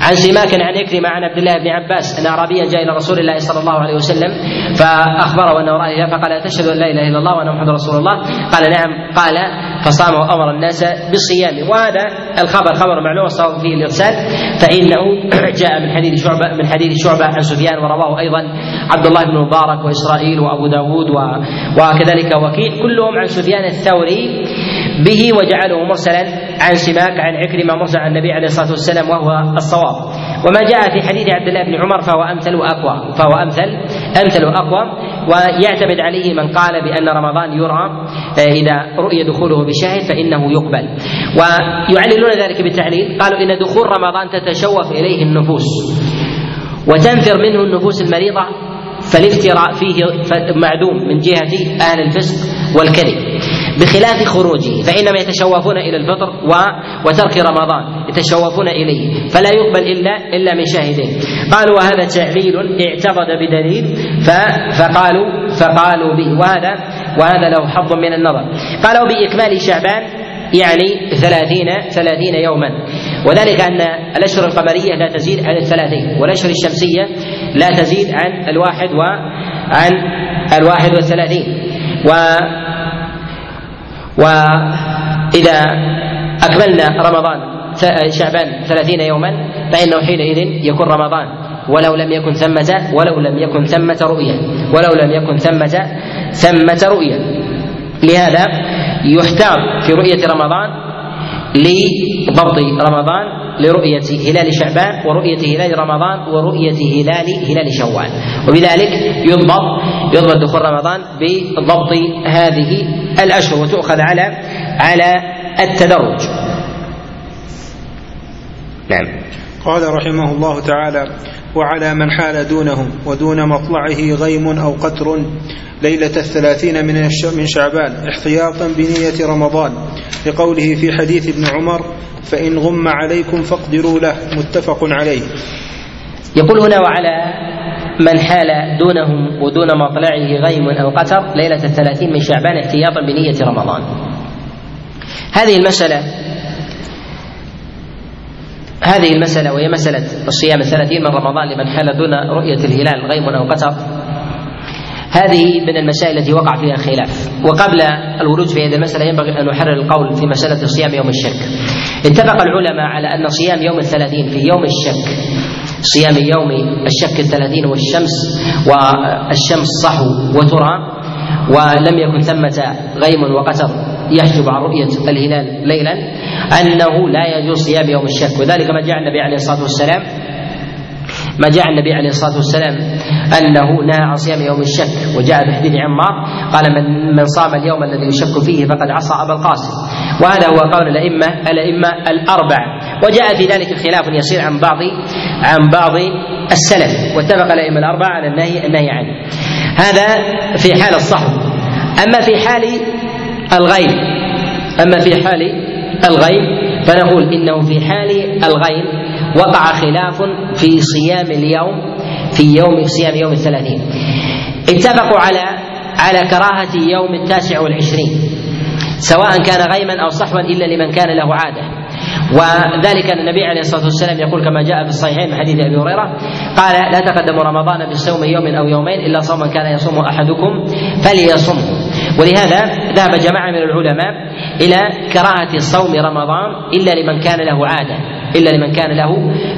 عن سماك عن إكرمة عن عبد الله بن عباس أن أعرابيا جاء إلى رسول الله صلى الله عليه وسلم فأخبره أنه رأى فقال تشهد أن لا إله إلا الله وأن محمد رسول الله؟ قال نعم. قال فصام وأمر الناس بالصيام. وهذا الخبر خبر معلوم الصواب فيه الإرسال. فإنه جاء من حديث شعبة من حديث شعبة عن سفيان ورواه أيضا عبد الله بن مبارك وإسرائيل وأبو داود وكذلك وكيع كلهم عن سفيان الثوري. به وجعله مرسلا عن سماك عن عكرمة مرسل عن النبي عليه الصلاة والسلام وهو الصواب. وما جاء في حديث عبد الله بن عمر فهو أمثل وأقوى فهو أمثل أمثل وأقوى. ويعتمد عليه من قال بأن رمضان يرى آه، إذا رؤي دخوله بشاهد فإنه يقبل. ويعللون ذلك بالتعليل. قالوا إن دخول رمضان تتشوف إليه النفوس وتنفر منه النفوس المريضة فالافتراء فيه معدوم من جهة أهل الفسق والكذب. بخلاف خروجه فإنما يتشوفون إلى الفطر و... وترك رمضان يتشوفون إليه فلا يقبل إلا إلا من شاهدين قالوا وهذا تعليل اعتقد بدليل. فقالوا فقالوا به. وهذا وهذا له حظ من النظر. قالوا بإكمال شعبان يعني ثلاثين ثلاثين يوما. وذلك أن الأشهر القمرية لا تزيد عن الثلاثين والأشهر الشمسية لا تزيد عن الواحد وعن الواحد والثلاثين. و وإذا أكملنا رمضان شعبان ثلاثين يوما فإنه حينئذ يكون رمضان. ولو لم يكن ثمة ولو لم يكن ثمة رؤية. ولو لم يكن ثمة ثمة رؤية. لهذا يحتاط في رؤية رمضان لضبط رمضان لرؤية هلال شعبان ورؤية هلال رمضان ورؤية هلال هلال شوال. وبذلك يضبط يضبط دخول رمضان بضبط هذه الأشهر وتؤخذ على على التدرج. نعم. قال رحمه الله تعالى وعلى من حال دونهم ودون مطلعه غيم أو قتر ليلة الثلاثين من من شعبان احتياطا بنية رمضان. لقوله في حديث ابن عمر فإن غم عليكم فاقدروا له. متفق عليه. يقول هنا وعلى من حال دونهم ودون مطلعه غيم أو قتر ليلة الثلاثين من شعبان احتياطا بنية رمضان. هذه المسألة هذه المسألة وهي مسألة الصيام الثلاثين من رمضان لمن حال دون رؤية الهلال غيم أو قتر هذه من المسائل التي وقع فيها خلاف. وقبل الورود في هذه المسألة ينبغي أن نحرر القول في مسألة صيام يوم الشك اتفق العلماء على أن صيام يوم الثلاثين في يوم الشك صيام يوم الشك الثلاثين والشمس والشمس صحو وترى ولم يكن ثمة غيم وقتر يحجب عن رؤية الهلال ليلا أنه لا يجوز صيام يوم الشك. وذلك ما جاء النبي عليه الصلاة والسلام ما جاء النبي عليه الصلاة والسلام أنه نهى عن صيام يوم الشك. وجاء بحديث عمار قال من من صام اليوم الذي يشك فيه فقد عصى أبا القاسم. وهذا هو قول الأئمة الأئمة الأربع. وجاء في ذلك خلاف يسير عن بعض عن بعض السلف. واتفق الأئمة الأربعة على النهي النهي عنه. هذا في حال الصحو أما في حال الغيب. أما في حال الغيب فنقول إنه في حال الغيب وقع خلاف في صيام اليوم في يوم صيام يوم الثلاثين. اتفقوا على على كراهة يوم التاسع والعشرين سواء كان غيما أو صحوا إلا لمن كان له عادة. وذلك النبي عليه الصلاة والسلام يقول كما جاء في الصحيحين من حديث أبي هريرة قال لا تقدم رمضان بصوم يوم أو يومين إلا صوما كان يصوم أحدكم فليصمه ولهذا ذهب جماعة من العلماء إلى كراهة صوم رمضان إلا لمن كان له عادة إلا لمن كان له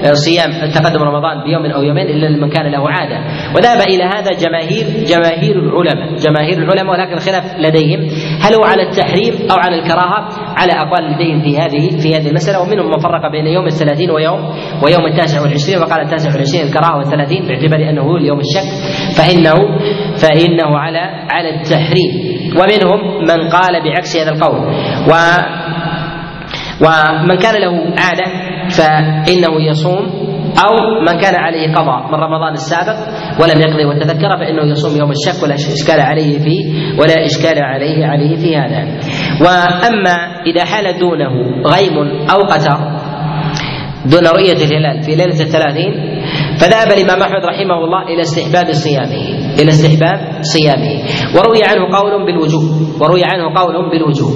آه، صيام تقدم رمضان بيوم أو يومين إلا لمن كان له عادة. وذهب إلى هذا جماهير جماهير العلماء جماهير العلماء ولكن الخلاف لديهم هل هو على التحريم أو على الكراهة؟ على أقوال لديهم في هذه في هذه المسألة. ومنهم من فرق بين يوم الثلاثين ويوم ويوم التاسع والعشرين وقال التاسع والعشرين الكراهة والثلاثين باعتبار أنه هو اليوم الشك فإنه فإنه على على التحريم. ومنهم من قال بعكس هذا القول. و ومن كان له عادة فإنه يصوم أو من كان عليه قضاء من رمضان السابق ولم يقضي وتذكر فإنه يصوم يوم الشك ولا إشكال عليه فيه ولا إشكال عليه عليه في هذا. وأما إذا حال دونه غيم أو قتر دون رؤية الهلال في ليلة الثلاثين فذهب الإمام أحمد رحمه الله إلى استحباب صيامه إلى استحباب صيامه. وروي عنه قول بالوجوب وروي عنه قول بالوجوب.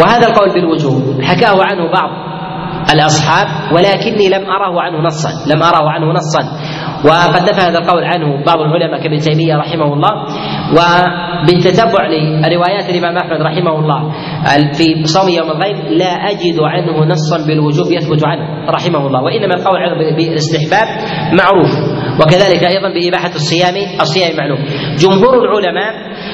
وهذا القول بالوجوب حكاه عنه بعض الأصحاب ولكني لم أره عنه نصا لم أره عنه نصا. وقد نفى هذا القول عنه بعض العلماء كابن تيمية رحمه الله. وبالتتبع لروايات الإمام أحمد رحمه الله في صوم يوم الغيب لا أجد عنه نصا بالوجوب يثبت عنه رحمه الله. وإنما القول عنه بالاستحباب معروف. وكذلك أيضا بإباحة الصيام الصيام معلوم. جمهور العلماء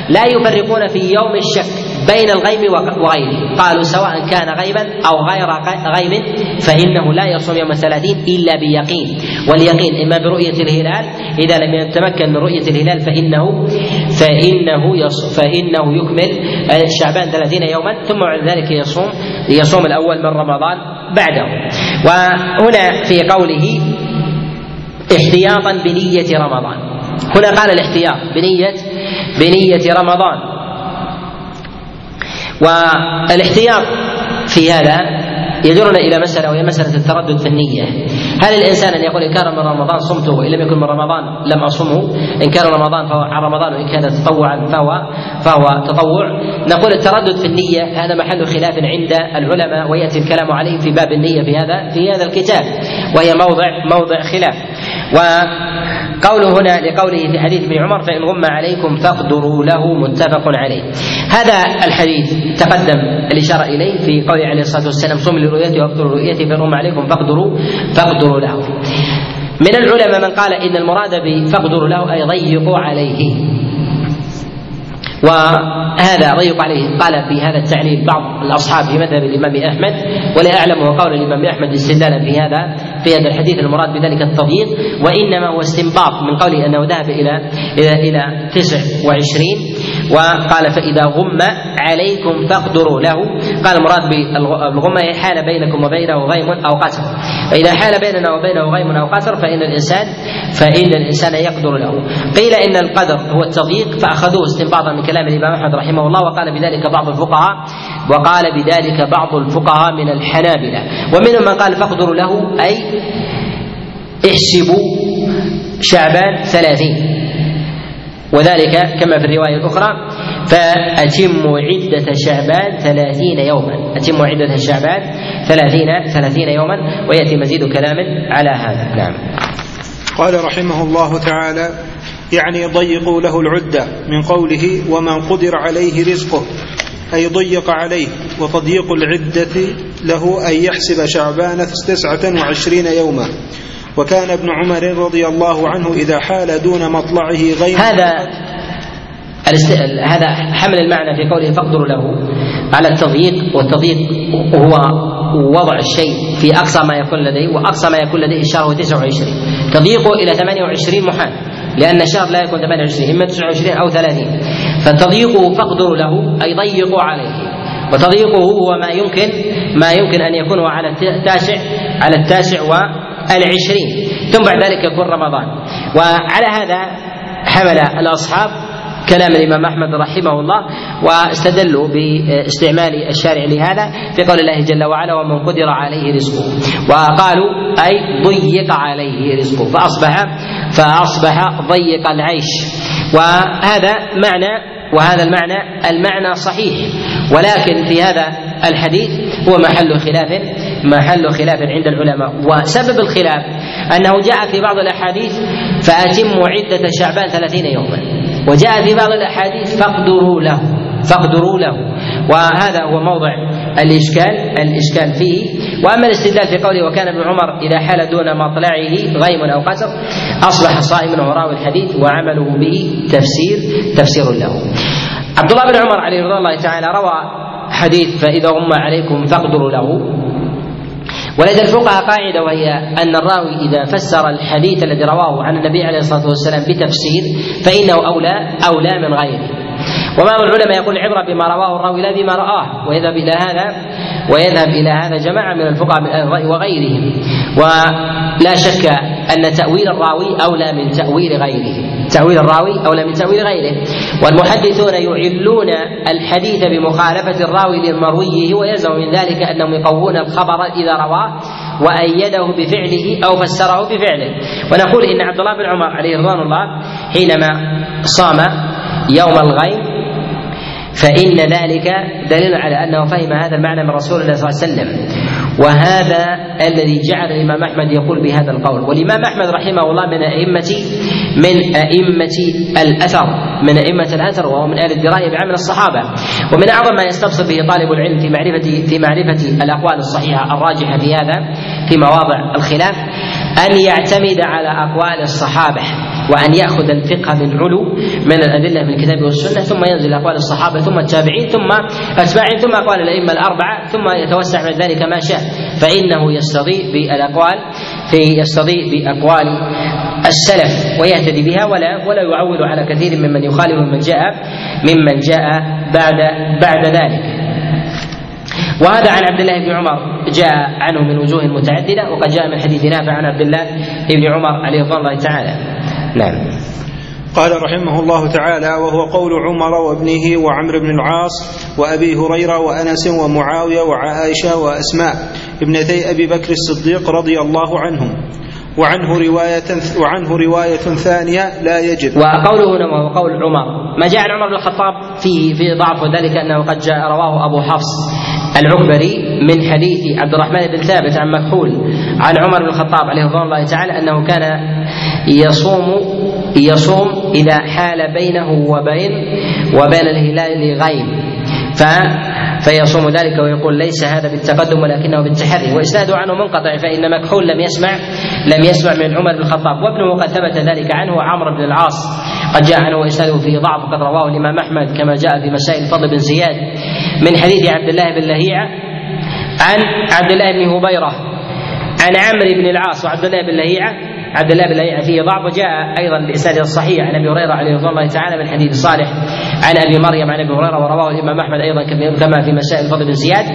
لا يفرقون في يوم الشك. بين الغيب وغيره قالوا سواء كان غيبا أو غير غيب فإنه لا يصوم يوم الثلاثين إلا بيقين واليقين إما برؤية الهلال إذا لم يتمكن من رؤية الهلال فإنه فإنه فإنه يكمل شعبان ثلاثين يوما ثم بعد ذلك يصوم يصوم الأول من رمضان بعده. وهنا في قوله احتياطا بنية رمضان. هنا قال الاحتياط بنية بنية رمضان. والاحتياط في هذا يجرنا إلى مسألة وهي مسألة التردد في النية. هل الإنسان أن يقول إن كان من رمضان صمته وإن لم يكن من رمضان لم أصمه؟ إن كان رمضان فهو عن رمضان وإن كان تطوعا فهو فهو تطوع. نقول التردد في النية هذا محل خلاف عند العلماء ويأتي الكلام عليه في باب النية في هذا في هذا الكتاب وهي موضع موضع خلاف. و قوله هنا لقوله في حديث ابن عمر فإن غم عليكم فاقدروا له متفق عليه. هذا الحديث تقدم الإشارة إليه في قوله عليه الصلاة والسلام صم لرؤيته واقدروا رؤيته فإن غم عليكم فاقدروا فاقدروا له. من العلماء من قال إن المراد بفاقدروا له أي ضيقوا عليه. وهذا ضيق عليه قال في هذا التعليل بعض الأصحاب في مذهب الإمام أحمد ولا أعلم هو قول الإمام أحمد استدلالا في هذا في هذا الحديث المراد بذلك التضييق. وإنما هو استنباط من قوله أنه ذهب إلى إلى إلى 29 وقال فإذا غم عليكم فاقدروا له. قال المراد بالغمة هي حال بينكم وبينه غيم أو قتر فإذا حال بيننا وبينه غيم أو قتر فإن الإنسان فإن الإنسان يقدر له. قيل إن القدر هو التضييق فأخذوه استنباطا من كلام الإمام أحمد رحمه الله وقال بذلك بعض الفقهاء وقال بذلك بعض الفقهاء من الحنابلة. ومنهم من قال فاقدروا له أي احسبوا شعبان ثلاثين. وذلك كما في الرواية الأخرى فأتموا عدة شعبان ثلاثين يوما. أتموا عدة شعبان ثلاثين ثلاثين يوما ويأتي مزيد كلام على هذا. نعم. قال رحمه الله تعالى يعني ضيقوا له العدة من قوله ومن قدر عليه رزقه أي ضيق عليه وتضييق العدة له أن يحسب شعبان تسعة وعشرين يوما. وكان ابن عمر رضي الله عنه إذا حال دون مطلعه غير هذا هذا حمل المعنى في قوله فاقدروا له على التضييق والتضييق هو وضع الشيء في أقصى ما يكون لديه وأقصى ما يكون لديه الشهر هو 29 تضييقه إلى 28 محال. لأن الشهر لا يكون 28 إما 29 أو 30 فتضييقه فاقدروا له أي ضيقوا عليه. وتضييقه هو ما يمكن ما يمكن أن يكون على التاسع على التاسع والعشرين. ثم بعد ذلك يكون رمضان. وعلى هذا حمل الأصحاب كلام الإمام أحمد رحمه الله واستدلوا باستعمال الشارع لهذا في قول الله جل وعلا ومن قدر عليه رزقه. وقالوا أي ضيق عليه رزقه. فاصبح فأصبح ضيق العيش. وهذا معنى وهذا المعنى المعنى صحيح. ولكن في هذا الحديث هو محل خلاف محل خلاف عند العلماء. وسبب الخلاف أنه جاء في بعض الأحاديث فأتموا عدة شعبان ثلاثين يوما. وجاء في بعض الأحاديث فاقدروا له فاقدروا له. وهذا هو موضع الإشكال الإشكال فيه. وأما الاستدلال في قوله وكان ابن عمر إذا حال دون مطلعه غيم أو قتر أصبح صائما وراوي الحديث وعمله به تفسير تفسير له. عبد الله بن عمر عليه رضي الله تعالى روى حديث فإذا غم عليكم فاقدروا له. ولدى الفقهاء قاعدة وهي أن الراوي إذا فسر الحديث الذي رواه عن النبي عليه الصلاة والسلام بتفسير فإنه أولى أولى من غيره. وبعض العلماء يقول العبرة بما رواه الراوي لا بما رآه ويذهب إلى هذا ويذهب إلى هذا جماعة من الفقهاء وغيرهم. ولا شك أن تأويل الراوي أولى من تأويل غيره. تأويل الراوي أولى من تأويل غيره. والمحدثون يعلون الحديث بمخالفة الراوي لمرويه ويلزم من ذلك أنهم يقوون الخبر إذا رواه وأيده بفعله أو فسره بفعله. ونقول إن عبد الله بن عمر عليه رضوان الله حينما صام يوم الغيم فإن ذلك دليل على أنه فهم هذا المعنى من رسول الله صلى الله عليه وسلم. وهذا الذي جعل الإمام أحمد يقول بهذا القول. والإمام أحمد رحمه الله من أئمة من أئمة الأثر من أئمة الأثر وهو من أهل الدراية بعمل الصحابة. ومن أعظم ما يستبصر به طالب العلم في معرفة في معرفة الأقوال الصحيحة الراجحة في هذا في مواضع الخلاف أن يعتمد على أقوال الصحابة وأن يأخذ الفقه من علو من الأدلة من الكتاب والسنة ثم ينزل أقوال الصحابة ثم التابعين ثم أتباعهم ثم أقوال الأئمة الأربعة ثم يتوسع من ذلك ما شاء. فإنه يستضيء بالأقوال في يستضيء بأقوال السلف ويهتدي بها ولا ولا يعول على كثير ممن يخالف ممن جاء ممن جاء بعد بعد ذلك. وهذا عن عبد الله بن عمر. جاء عنه من وجوه متعددة وقد جاء من حديث نافع عن عبد الله بن عمر عليه رضوان الله تعالى. نعم. قال رحمه الله تعالى وهو قول عمر وابنه وعمرو بن العاص وأبي هريرة وأنس ومعاوية وعائشة وأسماء ابنتي أبي بكر الصديق رضي الله عنهم. وعنه رواية وعنه رواية ثانية لا يجب. وقوله هنا وهو قول عمر، ما جاء عن عمر بن الخطاب فيه في ضعف وذلك أنه قد جاء رواه أبو حفص. العكبري من حديث عبد الرحمن بن ثابت عن مكحول عن عمر بن الخطاب عليه رضوان الله تعالى أنه كان يصوم يصوم إذا حال بينه وبين وبين الهلال غيم. ف فيصوم ذلك ويقول ليس هذا بالتقدم ولكنه بالتحري. وإسناده عنه منقطع فإن مكحول لم يسمع لم يسمع من عمر بن الخطاب. وابنه قد ثبت ذلك عنه عمرو بن العاص. قد جاء عنه وإسناده فيه ضعف وقد رواه الإمام أحمد كما جاء في مسائل الفضل بن زياد. من حديث عبد الله بن لهيعة عن عبد الله بن هبيرة عن عمرو بن العاص وعبد الله بن لهيعة عبد الله بن لهيعة فيه ضعف وجاء أيضا بإسناد الصحيح عن أبي هريرة عليه رضوان الله تعالى من حديث صالح عن أبي مريم عن أبي هريرة ورواه الإمام أحمد أيضا كما في مسائل الفضل بن زياد.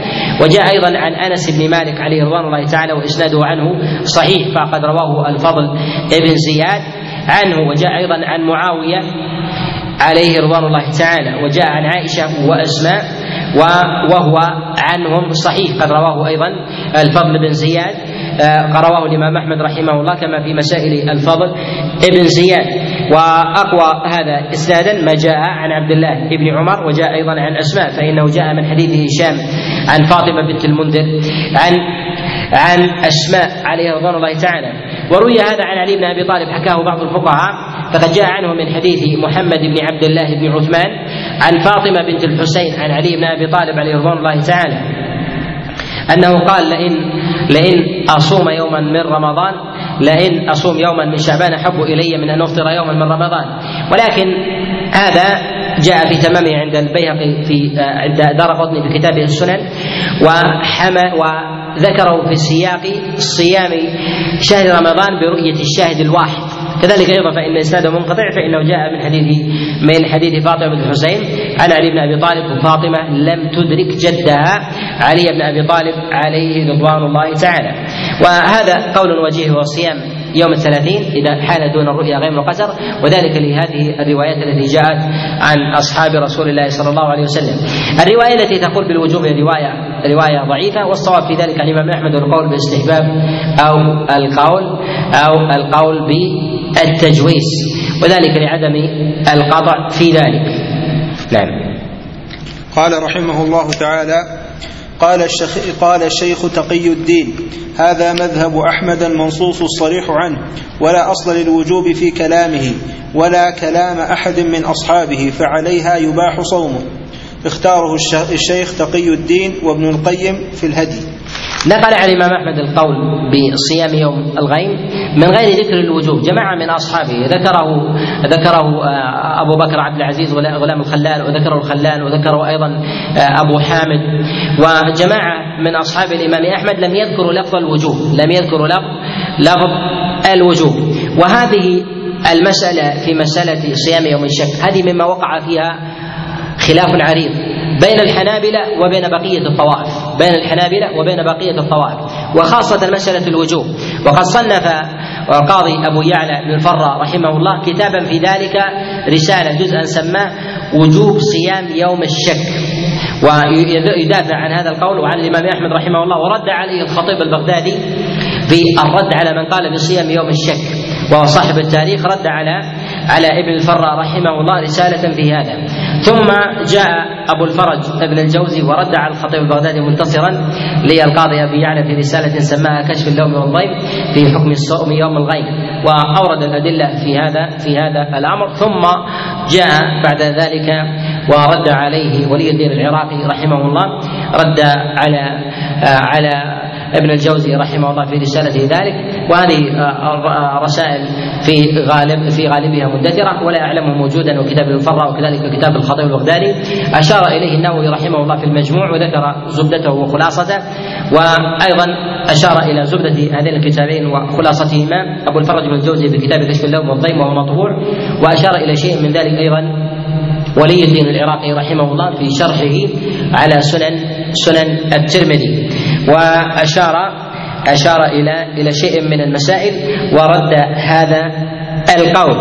وجاء أيضا عن أنس بن مالك عليه رضوان الله تعالى وإسناده عنه صحيح فقد رواه الفضل بن زياد عنه. وجاء أيضا عن معاوية عليه رضوان الله تعالى وجاء عن عائشة وأسماء وهو عنهم صحيح قد رواه أيضا الفضل بن زياد. رواه الإمام أحمد رحمه الله كما في مسائل الفضل. ابن زياد وأقوى هذا إسنادا ما جاء عن عبد الله بن عمر وجاء أيضا عن أسماء فإنه جاء من حديث هشام عن فاطمة بنت المنذر عن عن أسماء عليه رضوان الله تعالى. وروي هذا عن علي بن أبي طالب حكاه بعض الفقهاء فقد جاء عنه من حديث محمد بن عبد الله بن عثمان عن فاطمة بنت الحسين عن علي بن أبي طالب عليه رضوان الله تعالى. أنه قال لئن لئن أصوم يوما من رمضان لئن أصوم يوما من شعبان أحب إلي من أن أفطر يوما من رمضان. ولكن هذا جاء في تمامه عند البيهقي في عند دار قطني في كتابه السنن وحمى وذكره في سياق صيام شهر رمضان برؤية الشاهد الواحد. كذلك أيضا فإن إسناده منقطع فإنه جاء من حديث من حديث فاطمة بن الحسين عن علي بن أبي طالب وفاطمة لم تدرك جدها علي بن أبي طالب عليه رضوان الله تعالى. وهذا قول وجيه وصيام. يوم الثلاثين إذا حال دون الرؤيا غيم وقتر وذلك لهذه الروايات التي جاءت عن أصحاب رسول الله صلى الله عليه وسلم. الرواية التي تقول بالوجوب رواية رواية ضعيفة والصواب في ذلك الإمام أحمد القول بالاستحباب أو القول أو القول التجويز وذلك لعدم القطع في ذلك. نعم. قال رحمه الله تعالى قال الشيخ قال الشيخ تقي الدين. هذا مذهب أحمد المنصوص الصريح عنه ولا أصل للوجوب في كلامه ولا كلام أحد من أصحابه فعليها يباح صومه. اختاره الشيخ تقي الدين وابن القيم في الهدي. نقل عن الإمام أحمد القول بصيام يوم الغيم من غير ذكر الوجوب. جماعة من أصحابه ذكره ذكره آه، أبو بكر عبد العزيز غلام الخلال وذكره الخلال وذكره أيضا آه، أبو حامد. وجماعة من أصحاب الإمام أحمد لم يذكروا لفظ الوجوب لم يذكروا لفظ لفظ الوجوب. وهذه المسألة في مسألة صيام يوم الشك هذه مما وقع فيها خلاف عريض بين الحنابلة وبين بقية الطوائف. بين الحنابلة وبين بقية الطوائف وخاصة مسألة الوجوب. وقد صنف القاضي أبو يعلى بن الفرة رحمه الله كتابا في ذلك رسالة جزءا سماه وجوب صيام يوم الشك. ويدافع عن هذا القول وعن الإمام أحمد رحمه الله ورد عليه الخطيب البغدادي في الرد على من قال بصيام يوم الشك. وهو صاحب التاريخ رد على على ابن الفراء رحمه الله رسالة في هذا. ثم جاء أبو الفرج ابن الجوزي ورد على الخطيب البغدادي منتصرا للقاضي أبي يعلى في رسالة سماها كشف اللوم والضيم في حكم الصوم يوم الغيب وأورد الأدلة في هذا في هذا الأمر. ثم جاء بعد ذلك ورد عليه ولي الدين العراقي رحمه الله رد على على ابن الجوزي رحمه الله في رسالته ذلك. وهذه آه، رسائل في غالب في غالبها مدثرة ولا أعلمه موجودا وكتاب الفرة وكذلك كتاب الخطيب البغدادي. أشار إليه النووي رحمه الله في المجموع وذكر زبدته وخلاصته. وأيضا أشار إلى زبدة هذين الكتابين وخلاصتهما. أبو الفرج بن الجوزي في كتاب كشف اللوم والضيم وهو مطبوع وأشار إلى شيء من ذلك أيضا ولي الدين العراقي رحمه الله في شرحه على سنن سنن الترمذي. وأشار أشار إلى إلى شيء من المسائل ورد هذا القول.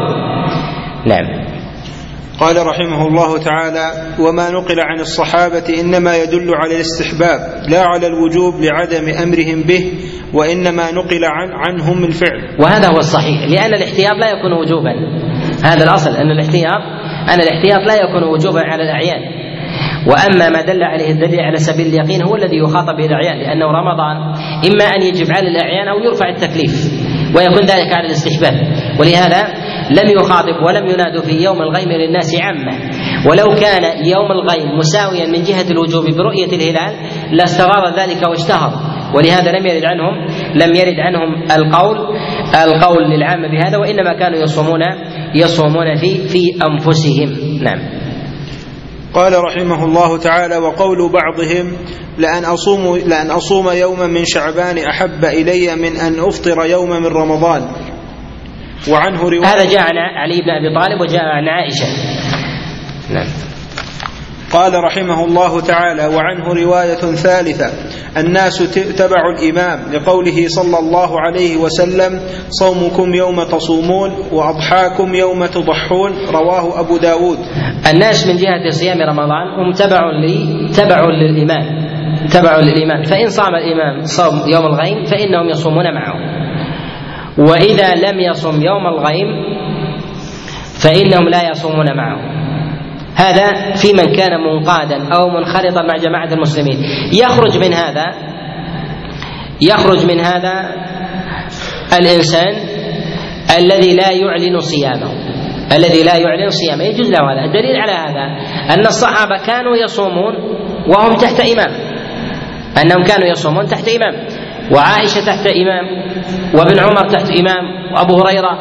نعم. قال رحمه الله تعالى وما نقل عن الصحابة إنما يدل على الاستحباب لا على الوجوب لعدم أمرهم به وإنما نقل عن عنهم الفعل. وهذا هو الصحيح لأن الاحتياط لا يكون وجوبا. هذا الأصل أن الاحتياط أن الاحتياط لا يكون وجوبا على الأعيان. وأما ما دل عليه الدليل على سبيل اليقين هو الذي يخاطب به الأعيان لأنه رمضان. إما أن يجب على الأعيان أو يرفع التكليف ويكون ذلك على الاستحباب. ولهذا لم يخاطب ولم يناد في يوم الغيم للناس عامه ولو كان يوم الغيم مساويا من جهة الوجوب برؤية الهلال لاستغار ذلك واشتهر. ولهذا لم يرد عنهم لم يرد عنهم القول القول للعامة بهذا وإنما كانوا يصومون يصومون في في أنفسهم. نعم. قال رحمه الله تعالى وقول بعضهم لأن أصوم لأن أصوم يوما من شعبان أحب إلي من أن أفطر يوما من رمضان. وعنه رواية هذا جاء عن علي بن أبي طالب وجاء عن عائشة. نعم. قال رحمه الله تعالى وعنه رواية ثالثة الناس تبع الإمام لقوله صلى الله عليه وسلم صومكم يوم تصومون وأضحاكم يوم تضحون رواه أبو داود. الناس من جهة صيام رمضان هم تبع لي تبع للإمام تبع للإمام. فإن صام الإمام صوم يوم الغيم فإنهم يصومون معه. وإذا لم يصم يوم الغيم فإنهم لا يصومون معه. هذا في من كان منقادا أو منخرطا مع جماعة المسلمين. يخرج من هذا يخرج من هذا الإنسان الذي لا يعلن صيامه. الذي لا يعلن صيامه. يجوز له هذا. الدليل على هذا أن الصحابة كانوا يصومون وهم تحت إمام. أنهم كانوا يصومون تحت إمام. وعائشة تحت إمام وابن عمر تحت إمام وأبو هريرة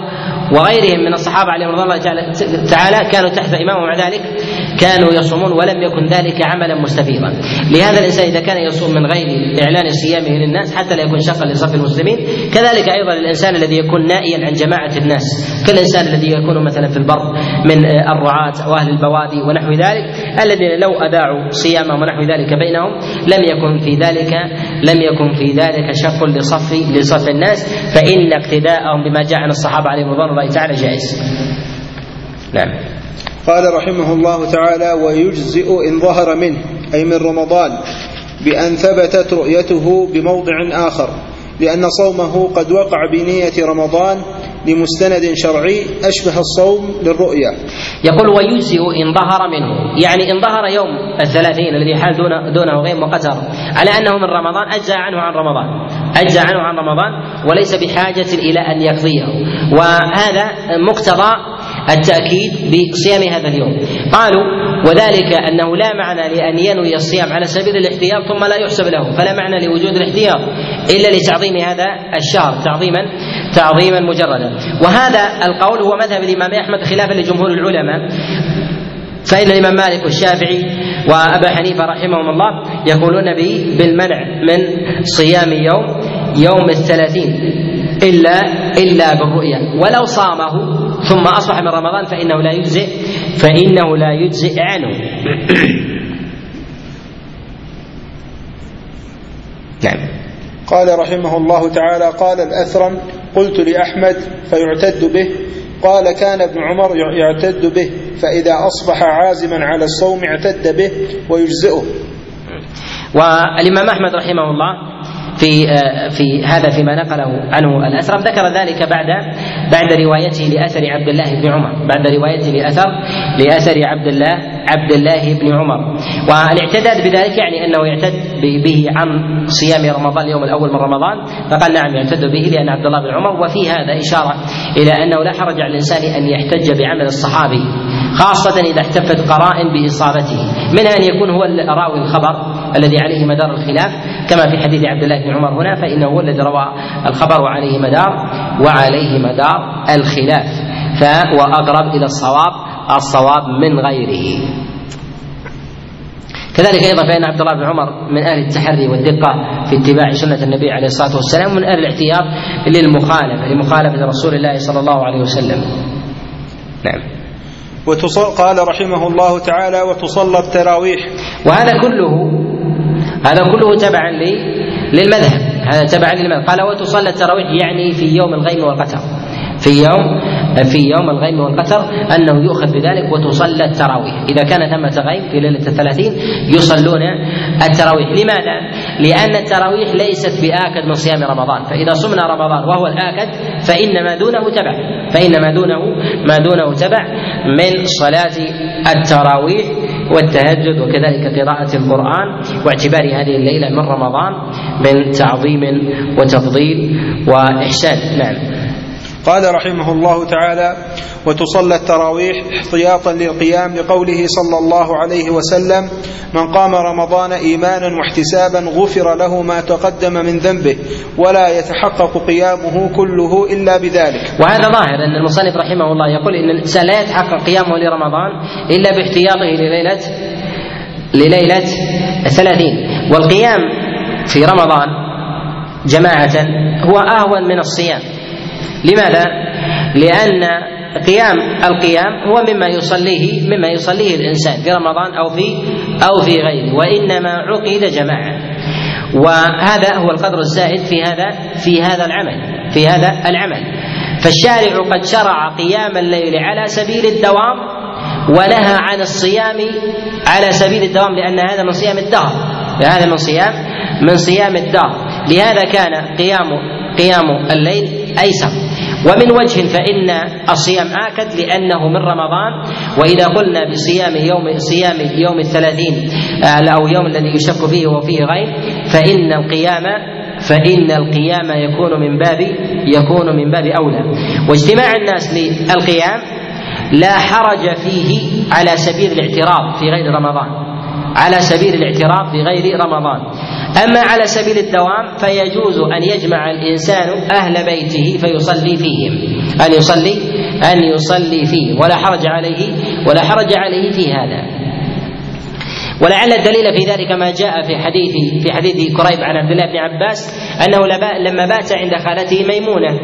وغيرهم من الصحابة عليهم رضي الله تعالى كانوا تحت امام ومع ذلك كانوا يصومون ولم يكن ذلك عملا مستفيضا. لهذا الإنسان إذا كان يصوم من غير إعلان صيامه للناس حتى لا يكون شقا لصف المسلمين كذلك أيضا الإنسان الذي يكون نائيا عن جماعة الناس كالإنسان الذي يكون مثلا في البر من الرعاة واهل البوادي ونحو ذلك الذين لو اذاعوا صيامهم ونحو ذلك بينهم لم يكن في ذلك لم يكن في ذلك شق لصف لصف الناس فإن اقتداءهم بما جاء عن الصحابة عليهم رضوان الله تعالى جائز. نعم. قال رحمه الله تعالى ويجزئ إن ظهر منه أي من رمضان بأن ثبتت رؤيته بموضع آخر لأن صومه قد وقع بنية رمضان لمستند شرعي أشبه الصوم للرؤيا. يقول ويجزئ إن ظهر منه. يعني إن ظهر يوم الثلاثين الذي حال دون دونه غيم وقتر. على أنه من رمضان أجزى عنه عن رمضان. أجزى عنه عن رمضان وليس بحاجة إلى أن يقضيه. وهذا مقتضى التأكيد بصيام هذا اليوم. قالوا وذلك أنه لا معنى لأن ينوي الصيام على سبيل الاحتياط ثم لا يحسب له. فلا معنى لوجود الاحتياط إلا لتعظيم هذا الشهر تعظيما تعظيما مجردا. وهذا القول هو مذهب الإمام أحمد خلافا لجمهور العلماء. فإن الإمام مالك والشافعي وأبا حنيفة رحمهم الله يقولون به بالمنع من صيام يوم يوم الثلاثين إلا إلا بالرؤيا. ولو صامه ثم أصبح من رمضان فإنه لا يجزئ فإنه لا يجزئ عنه. نعم. قال رحمه الله تعالى قال الأثرم قلت لأحمد فيعتد به. قال كان ابن عمر يعتد به. فإذا أصبح عازما على الصوم اعتد به ويجزئه. والإمام أحمد رحمه الله في في هذا فيما نقله عنه الأثرم ذكر ذلك بعد بعد روايته لأثر عبد الله بن عمر. بعد روايته لأثر لأثر عبد الله عبد الله بن عمر. والاعتداد بذلك يعني أنه يعتد به عن صيام رمضان اليوم الأول من رمضان. فقال نعم يعتد به لأن عبد الله بن عمر. وفي هذا إشارة إلى أنه لا حرج على الإنسان أن يحتج بعمل الصحابي خاصة إذا احتفت قرائن بإصابته منها أن يكون هو راوي الخبر. الذي عليه مدار الخلاف كما في حديث عبد الله بن عمر هنا فإنه هو الذي روى الخبر وعليه مدار وعليه مدار الخلاف فهو أقرب إلى الصواب الصواب من غيره كذلك أيضا فإن عبد الله بن عمر من أهل التحري والدقة في اتباع سنة النبي عليه الصلاة والسلام ومن أهل الاحتياط للمخالفة لمخالفة رسول الله صلى الله عليه وسلم. نعم. قال رحمه الله تعالى وتصلى التراويح وهذا كله هذا كله تبعا للمذهب. هذا تبعا للمذهب. قال وتصلى التراويح يعني في يوم الغيم والقتر. في يوم في يوم الغيم والقتر أنه يؤخذ بذلك وتصلى التراويح، إذا كان ثمة غيم في ليلة الثلاثين يصلون التراويح، لماذا؟ لأن التراويح ليست بآكد من صيام رمضان، فإذا صمنا رمضان وهو الآكد فإن ما دونه تبع، فإن ما دونه ما دونه تبع من صلاة التراويح والتهجد وكذلك قراءة القرآن واعتبار هذه الليلة من رمضان من تعظيم وتفضيل وإحسان. نعم. قال رحمه الله تعالى وتصلى التراويح احتياطا للقيام لقوله صلى الله عليه وسلم من قام رمضان ايمانا واحتسابا غفر له ما تقدم من ذنبه ولا يتحقق قيامه كله إلا بذلك. وهذا ظاهر أن المصنف رحمه الله يقول إن الإنسان لا يتحقق قيامه لرمضان إلا باحتياطه لليلة لليلة الثلاثين والقيام في رمضان جماعة هو أهون من الصيام لماذا؟ لأن قيام القيام هو مما يصليه مما يصليه الإنسان في رمضان أو في أو في غيره وإنما عقد جماعة. وهذا هو القدر الزائد في هذا في هذا العمل في هذا العمل. فالشارع قد شرع قيام الليل على سبيل الدوام ونهى عن الصيام على سبيل الدوام لأن هذا من صيام الدهر. هذا من صيام من صيام الدهر. لهذا كان قيام قيام الليل ايسر ومن وجه فإن الصيام آكد لأنه من رمضان وإذا قلنا بصيام يوم صيام يوم الثلاثين آه، أو يوم الذي يشك فيه وفيه غير فإن القيام فإن القيام يكون من باب يكون من باب أولى. واجتماع الناس للقيام لا حرج فيه على سبيل الاعتراض في غير رمضان. على سبيل الاعتراف بغير رمضان. أما على سبيل الدوام فيجوز أن يجمع الإنسان أهل بيته فيصلي فيهم. أن يصلي أن يصلي فيهم. ولا حرج عليه ولا حرج عليه في هذا. ولعل الدليل في ذلك ما جاء في حديث في حديث كريب عن عبد الله بن عباس أنه لما بات عند خالته ميمونة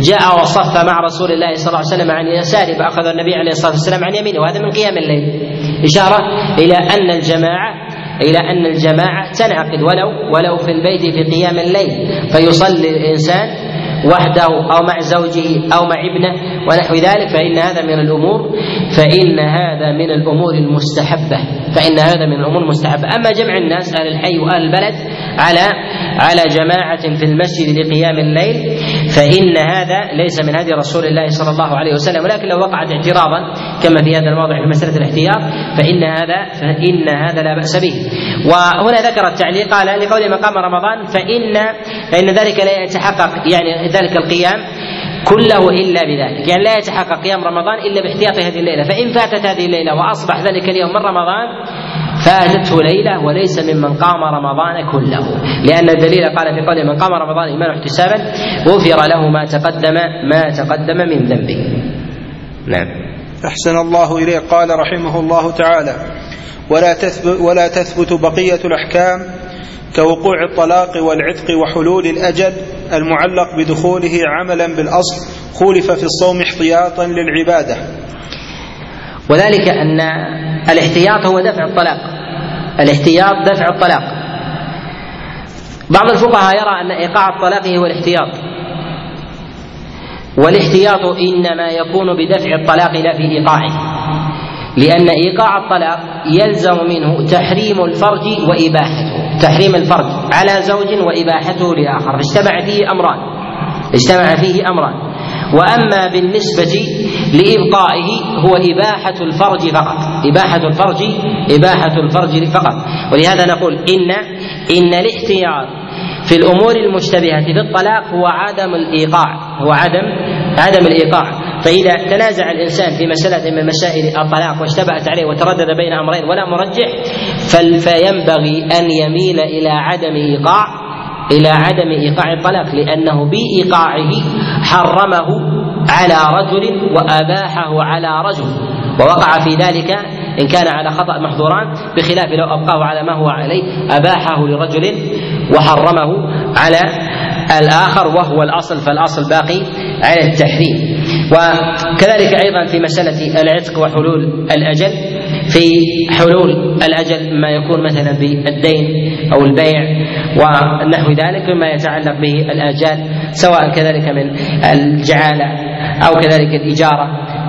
جاء وصف مع رسول الله صلى الله عليه وسلم عن يساره فأخذ النبي عليه الصلاة والسلام عن يمينه. وهذا من قيام الليل. إشارة إلى أن الجماعة إلى أن الجماعة تنعقد ولو ولو في البيت في قيام الليل. فيصلي الإنسان وحده أو مع زوجه أو مع ابنه ونحو ذلك فإن هذا من الأمور فإن هذا من الأمور المستحبة. فإن هذا من الأمور المستحبة. أما جمع الناس أهل الحي وأهل البلد على على جماعة في المسجد لقيام الليل فإن هذا ليس من هدي رسول الله صلى الله عليه وسلم. ولكن لو وقعت اعتراضا كما في هذا الموضع في مسألة الاحتياط فإن هذا فإن هذا لا بأس به. وهنا ذكر التعليق قال لقول مقام رمضان فإن فإن ذلك لا يتحقق يعني ذلك القيام كله إلا بذلك، يعني لا يتحقق قيام رمضان إلا باحتياط هذه الليلة، فإن فاتت هذه الليلة وأصبح ذلك اليوم من رمضان فاتته ليلة وليس ممن قام رمضان كله، لأن الدليل قال في قوله من قام رمضان إيمانا واحتسابا غفر له ما تقدم ما تقدم من ذنبه. نعم. أحسن الله إليه قال رحمه الله تعالى: ولا تثبت ولا تثبت بقية الأحكام كوقوع الطلاق والعتق وحلول الأجل المعلق بدخوله عملا بالأصل خولف في الصوم احتياطا للعبادة وذلك أن الاحتياط هو دفع الطلاق. الاحتياط دفع الطلاق. بعض الفقهاء يرى أن إيقاع الطلاق هو الاحتياط. والاحتياط إنما يكون بدفع الطلاق لا في إيقاعه. لأن إيقاع الطلاق يلزم منه تحريم الفرج وإباحته. تحريم الفرج على زوج وإباحته لآخر. فاجتمع فيه أمران. اجتمع فيه أمران. وأما بالنسبة لإبقائه هو إباحة الفرج فقط. إباحة الفرج إباحة الفرج فقط. ولهذا نقول إن إن الاحتياط في الأمور المشتبهة في الطلاق هو عدم الإيقاع هو عدم عدم الإيقاع. فإذا تنازع الإنسان في مسألة من مسائل الطلاق واشتبهت عليه وتردد بين أمرين ولا مرجح فينبغي أن يميل إلى عدم إيقاع إلى عدم إيقاع الطلاق لأنه بإيقاعه حرمه على رجل وأباحه على رجل ووقع في ذلك إن كان على خطأ محظوران بخلاف لو أبقاه على ما هو عليه أباحه لرجل وحرمه على الآخر وهو الأصل فالأصل باقي على التحريم. وكذلك أيضا في مسألة العتق وحلول الأجل في حلول الأجل ما يكون مثلا بالدين أو البيع ونحو ذلك مما يتعلق به الآجال سواء كذلك من الجعالة أو كذلك الإجارة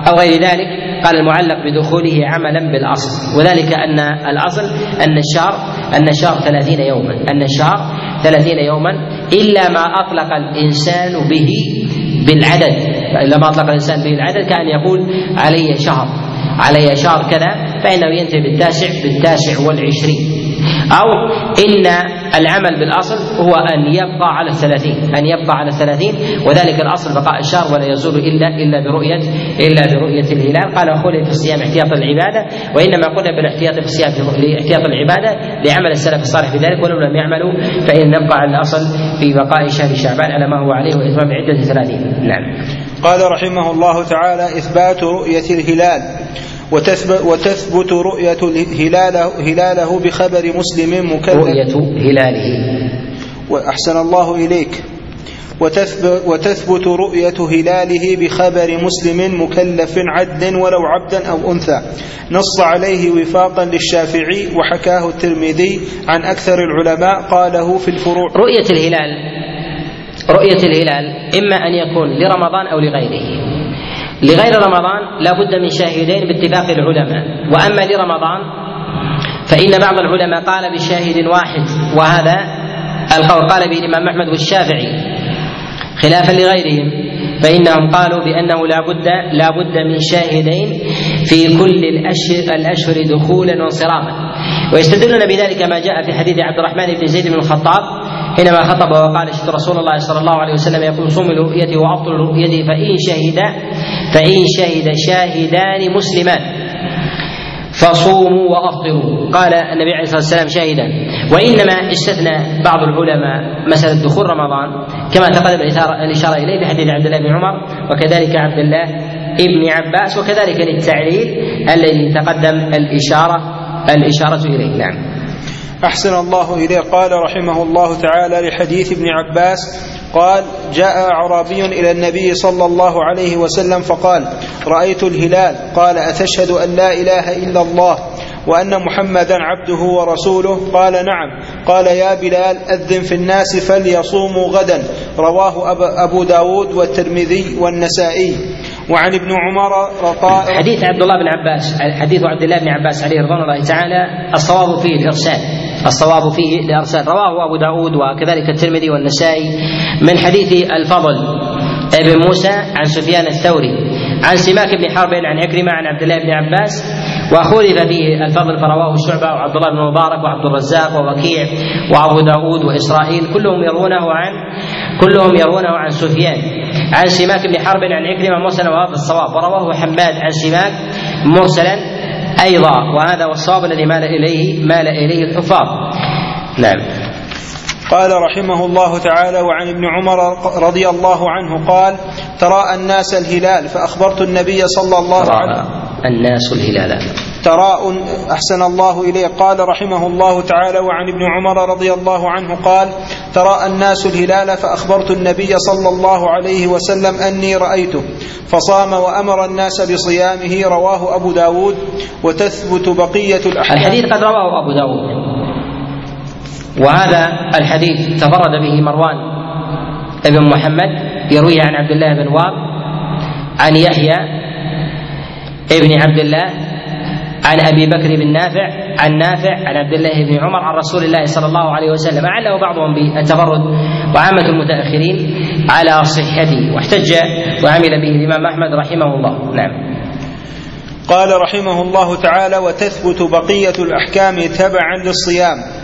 أو غير ذلك. قال المعلق بدخوله عملا بالأصل. وذلك أن الأصل أن الشهر أن الشهر ثلاثين يوما أن الشهر ثلاثين يوما إلا ما أطلق الإنسان به بالعدد. إلا ما أطلق الإنسان به العدد كأن يقول علي شهر. علي شهر كذا فإنه ينتهي بالتاسع بالتاسع والعشرين. أو إن العمل بالأصل هو أن يبقى على الثلاثين أن يبقى على الثلاثين وذلك الأصل بقاء الشهر ولا يزول إلا إلا برؤية إلا برؤية الهلال. قال خلي في الصيام احتياط العبادة وإنما قلنا بالاحتياط في الصيام لاحتياط العبادة لعمل السلف الصالح في ذلك ولو لم يعملوا فإن نبقى على الأصل في بقاء شهر شعبان على ما هو عليه وإتمام عدة ثلاثين. نعم. قال رحمه الله تعالى إثبات رؤية الهلال وتثبت, وتثبت رؤية هلاله, هلاله بخبر مسلم مكلف. رؤية هلاله. وأحسن الله إليك. وتثبت رؤية هلاله بخبر مسلم مكلف عد ولو عبدا أو أنثى. نص عليه وفاقا للشافعي وحكاه الترمذي عن أكثر العلماء قاله في الفروع. رؤية الهلال رؤية الهلال إما أن يكون لرمضان أو لغيره. لغير رمضان لا بد من شاهدين باتفاق العلماء. وأما لرمضان فإن بعض العلماء قال بشاهد واحد وهذا القول قال به الإمام أحمد والشافعي خلافا لغيرهم. فإنهم قالوا بأنه لا بد لا بد من شاهدين في كل الأشهر, الأشهر دخولا وانصرافا. ويستدلون بذلك ما جاء في حديث عبد الرحمن بن زيد بن الخطاب حينما خطب وقال شهد رسول الله صلى الله عليه وسلم يقول صوم لرؤيته وافطر لرؤيته فإن شهد فإن شهد شاهدان مسلمان فصوموا وأفطروا. قال النبي عليه الصلاة والسلام شاهدا. وإنما استثنى بعض العلماء مسألة دخول رمضان كما تقدم الإشارة إليه بحديث عبد الله بن عمر وكذلك عبد الله ابن عباس وكذلك للتعليل الذي تقدم الاشاره الإشارة إليه. نعم. أحسن الله إليه. قال رحمه الله تعالى لحديث ابن عباس قال جاء أعرابي إلى النبي صلى الله عليه وسلم فقال رأيت الهلال. قال أتشهد أن لا إله إلا الله وأن محمدا عبده ورسوله؟ قال نعم. قال يا بلال أذن في الناس فليصوموا غدا. رواه أبو داود والترمذي والنسائي. وعن ابن عمر رقاء حديث عبد الله بن عباس حديث عبد الله بن عباس عليه رضوان الله تعالى الصواب فيه الإرسال الصواب فيه لأرسال رواه أبو داود وكذلك الترمذي والنسائي من حديث الفضل ابن موسى عن سفيان الثوري عن سماك بن حرب عن عكرمة عن عبد الله بن عباس وخولف فيه الفضل فرواه شعبة وعبد الله بن مبارك وعبد الرزاق ووكيع وأبو داود وإسرائيل كلهم يروونه عن كلهم يروونه عن سفيان. عن سماك بن حرب عن عكرمة مرسلا وهذا الصواب. ورواه حماد عن سماك مرسلا أيضا وهذا هو الصواب الذي مال إليه مال إليه الحفاظ. نعم. قال رحمه الله تعالى وعن ابن عمر رضي الله عنه قال تراءى الناس الهلال فأخبرت النبي صلى الله عليه وسلم الناس الهلال. تراء أحسن الله إليه. قال رحمه الله تعالى وعن ابن عمر رضي الله عنه قال تراءى الناس الهلال فأخبرت النبي صلى الله عليه وسلم أني رأيته فصام وأمر الناس بصيامه رواه أبو داود وتثبت بقية الأحكام. الحديث قد رواه أبو داود. وهذا الحديث تفرد به مروان ابن محمد يرويه عن عبد الله بن واب عن يحيى ابن عبد الله عن أبي بكر بن نافع عن نافع عن عبد الله بن عمر عن رسول الله صلى الله عليه وسلم علّه بعضهم بالتفرد وعامة المتأخرين على صحته واحتج وعمل به الإمام أحمد رحمه الله. نعم. قال رحمه الله تعالى وتثبت بقية الأحكام تبعا للصيام.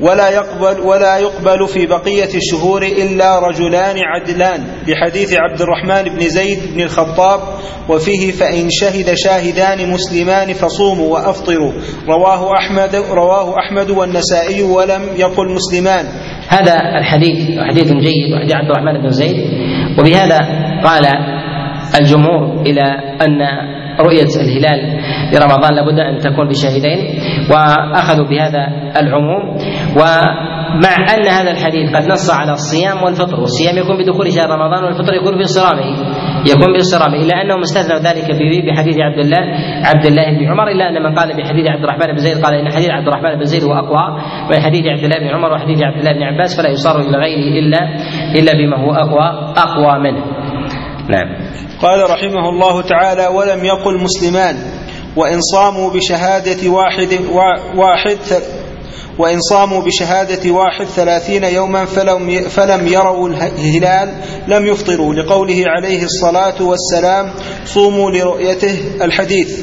ولا يقبل ولا يقبل في بقية الشهور إلا رجلان عدلان بحديث عبد الرحمن بن زيد بن الخطاب وفيه فإن شهد شاهدان مسلمان فصوموا وأفطروا. رواه أحمد رواه أحمد والنسائي ولم يقل مسلمان. هذا الحديث حديث جيد وحديث عبد الرحمن بن زيد. وبهذا قال الجمهور إلى أن رؤية الهلال لرمضان لابد أن تكون بشاهدين وأخذوا بهذا العموم. ومع أن هذا الحديث قد نص على الصيام والفطر والصيام يكون بدخول شهر رمضان والفطر يكون بانصرامه يكون بانصرامه إلا أنهم استثنوا ذلك بحديث عبد الله عبد الله بن عمر إلا أن من قال بحديث عبد الرحمن بن زيد قال إن حديث عبد الرحمن بن زيد هو أقوى من حديث عبد الله بن عمر وحديث عبد الله بن عباس فلا يصار إلى غيره إلا إلا بما هو أقوى أقوى منه. نعم. قال رحمه الله تعالى ولم يقل مسلمان وإن صاموا بشهادة واحد واحد وإن صاموا بشهادة واحد ثلاثين يوما فلم, فلم يروا الهلال لم يفطروا. لقوله عليه الصلاة والسلام صوموا لرؤيته الحديث.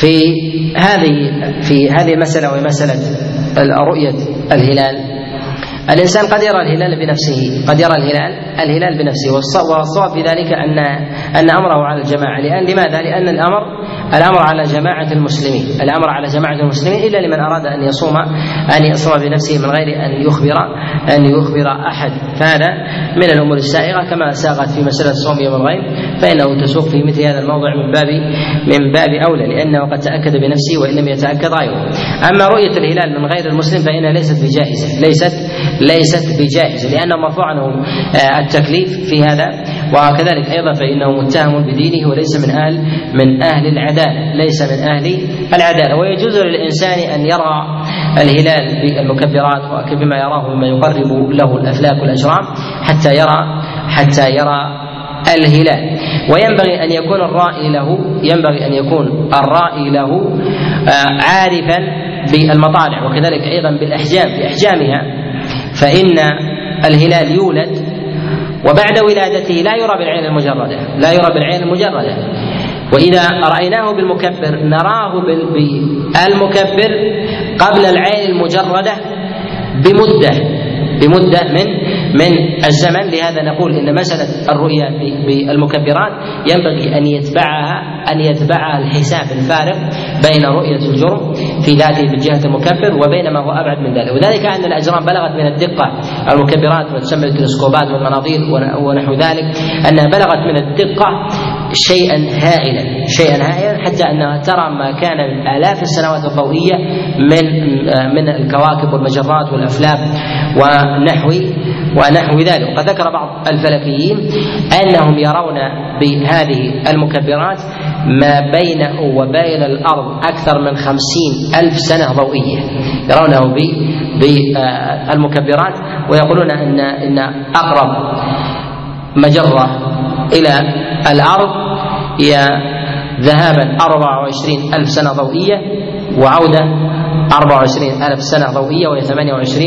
في هذه في هذه المسألة وهي مسألة رؤية الهلال الإنسان قد يرى الهلال بنفسه قد يرى الهلال الهلال بنفسه والصواب في ذلك أن أن أمره على الجماعة. لأن لماذا؟ لأن الأمر الأمر على جماعة المسلمين الأمر على جماعة المسلمين إلا لمن أراد أن يصوم أن يصوم بنفسه من غير أن يخبر أن يخبر أحد. فهذا من الأمور السائغة كما ساغت في مسألة صوم يوم الغيب فإنه تسوق في مثل هذا الموضع من باب من باب أولى لأنه قد تأكد بنفسه وإن لم يتأكد غيره. أما رؤية الهلال من غير المسلم فإنها ليست بجائزة ليست ليست بجائزة لأنه مرفوع عنه آه، التكليف في هذا وكذلك أيضا فإنه متهم بدينه وليس من أهل من أهل العدالة ليس من أهل العدالة ويجوز للإنسان أن يرى الهلال بالمكبرات وبما يراه مما يقرب له الأفلاك والأجرام حتى يرى حتى يرى الهلال. وينبغي أن يكون الرائي له ينبغي أن يكون الرائي له آه، عارفا بالمطالع وكذلك أيضا بالأحجام بأحجامها. فإن الهلال يولد وبعد ولادته لا يرى بالعين المجردة لا يرى بالعين المجردة. وإذا رأيناه بالمكبر نراه بالمكبر قبل العين المجردة بمدة بمدة من من الزمن. لهذا نقول إن مسألة الرؤيا بالمكبرات ينبغي أن يتبعها أن يتبعها الحساب الفارق بين رؤية الجرم في ذاته من جهه المكبر وبين ما هو أبعد من ذلك. وذلك أن الأجرام بلغت من الدقة المكبرات وتسمى التلسكوبات والمناظير ونحو ذلك أنها بلغت من الدقة شيئا هائلا شيئا هائلا حتى أنها ترى ما كان من الاف السنوات الضوئية من من الكواكب والمجرات والافلاك ونحو ونحو ذلك. وقد ذكر بعض الفلكيين أنهم يرون بهذه المكبرات ما بينه وبين الأرض أكثر من خمسين ألف سنة ضوئية. يرونه بالمكبرات ويقولون أن إن أقرب مجرة إلى الأرض هي ذهابا 24 ألف سنة ضوئية وعودة 24 ألف سنة ضوئية وهي 28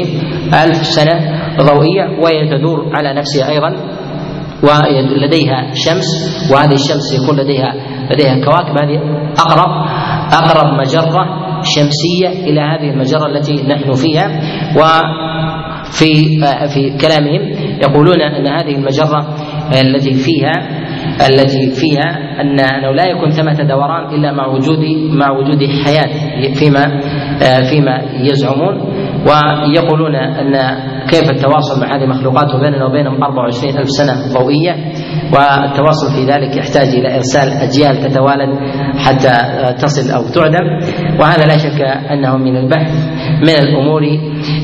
ألف سنة ضوئية وهي تدور على نفسها أيضا ولديها شمس وهذه الشمس يكون لديها لديها كواكب. هذه أقرب أقرب مجرة شمسية إلى هذه المجرة التي نحن فيها. وفي في كلامهم يقولون أن هذه المجرة التي فيها التي فيها أن أنه لا يكون ثمة دوران إلا مع وجود مع وجود حياة فيما فيما يزعمون. ويقولون أن كيف التواصل مع هذه المخلوقات وبيننا وبينهم 24 ألف سنة ضوئية والتواصل في ذلك يحتاج إلى إرسال أجيال تتوالد حتى تصل أو تعدم وهذا لا شك أنه من البحث من الأمور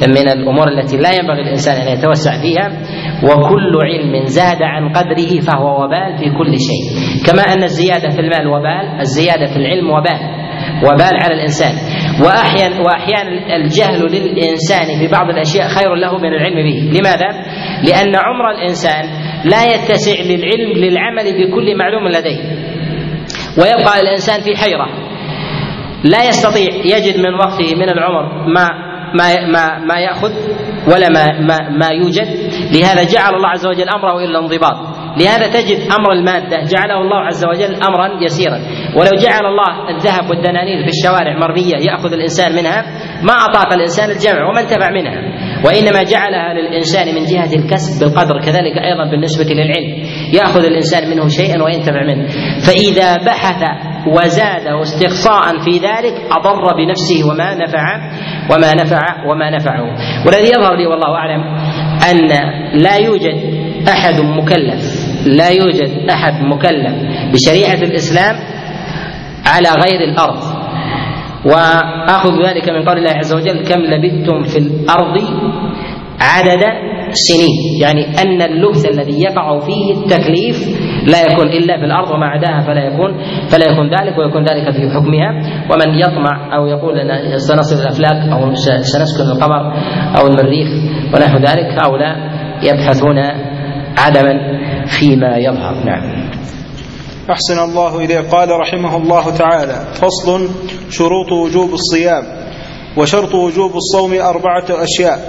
من الأمور التي لا ينبغي الإنسان أن يتوسع فيها وكل علم زاد عن قدره فهو وبال في كل شيء. كما أن الزيادة في المال وبال الزيادة في العلم وبال. وبال على الإنسان. وأحيانا وأحيانا الجهل للإنسان في بعض الأشياء خير له من العلم به. لماذا؟ لأن عمر الإنسان لا يتسع للعلم للعمل بكل معلوم لديه. ويبقى الإنسان في حيرة. لا يستطيع يجد من وقته من العمر ما ما ما ما يأخذ ولا ما ما ما يوجد. لهذا جعل الله عز وجل أمره إلى الانضباط لهذا تجد أمر المادة جعله الله عز وجل أمرا يسيرا. ولو جعل الله الذهب والدنانير في الشوارع مرمية يأخذ الإنسان منها ما أطاق الإنسان الجمع وما انتفع منها. وإنما جعلها للإنسان من جهة الكسب بالقدر كذلك أيضا بالنسبة للعلم. يأخذ الإنسان منه شيئا وينتفع منه. فإذا بحث وزاد استقصاء في ذلك أضر بنفسه وما نفع وما نفع وما نفعه. والذي يظهر لي والله أعلم أن لا يوجد أحد مكلف. لا يوجد أحد مكلف بشريعة الإسلام على غير الأرض. وأخذ ذلك من قول الله عز وجل كم لبثتم في الأرض عدد سنين؟ يعني أن اللبث الذي يقع فيه التكليف لا يكون إلا في الأرض وما عداها فلا يكون فلا يكون ذلك ويكون ذلك في حكمها. ومن يطمع أو يقول أن سنصل الأفلاك أو سنسكن القمر أو المريخ ونحو ذلك هؤلاء يبحثون عدما فيما يظهر. نعم. أحسن الله إليه. قال رحمه الله تعالى فصل شروط وجوب الصيام وشرط وجوب الصوم أربعة أشياء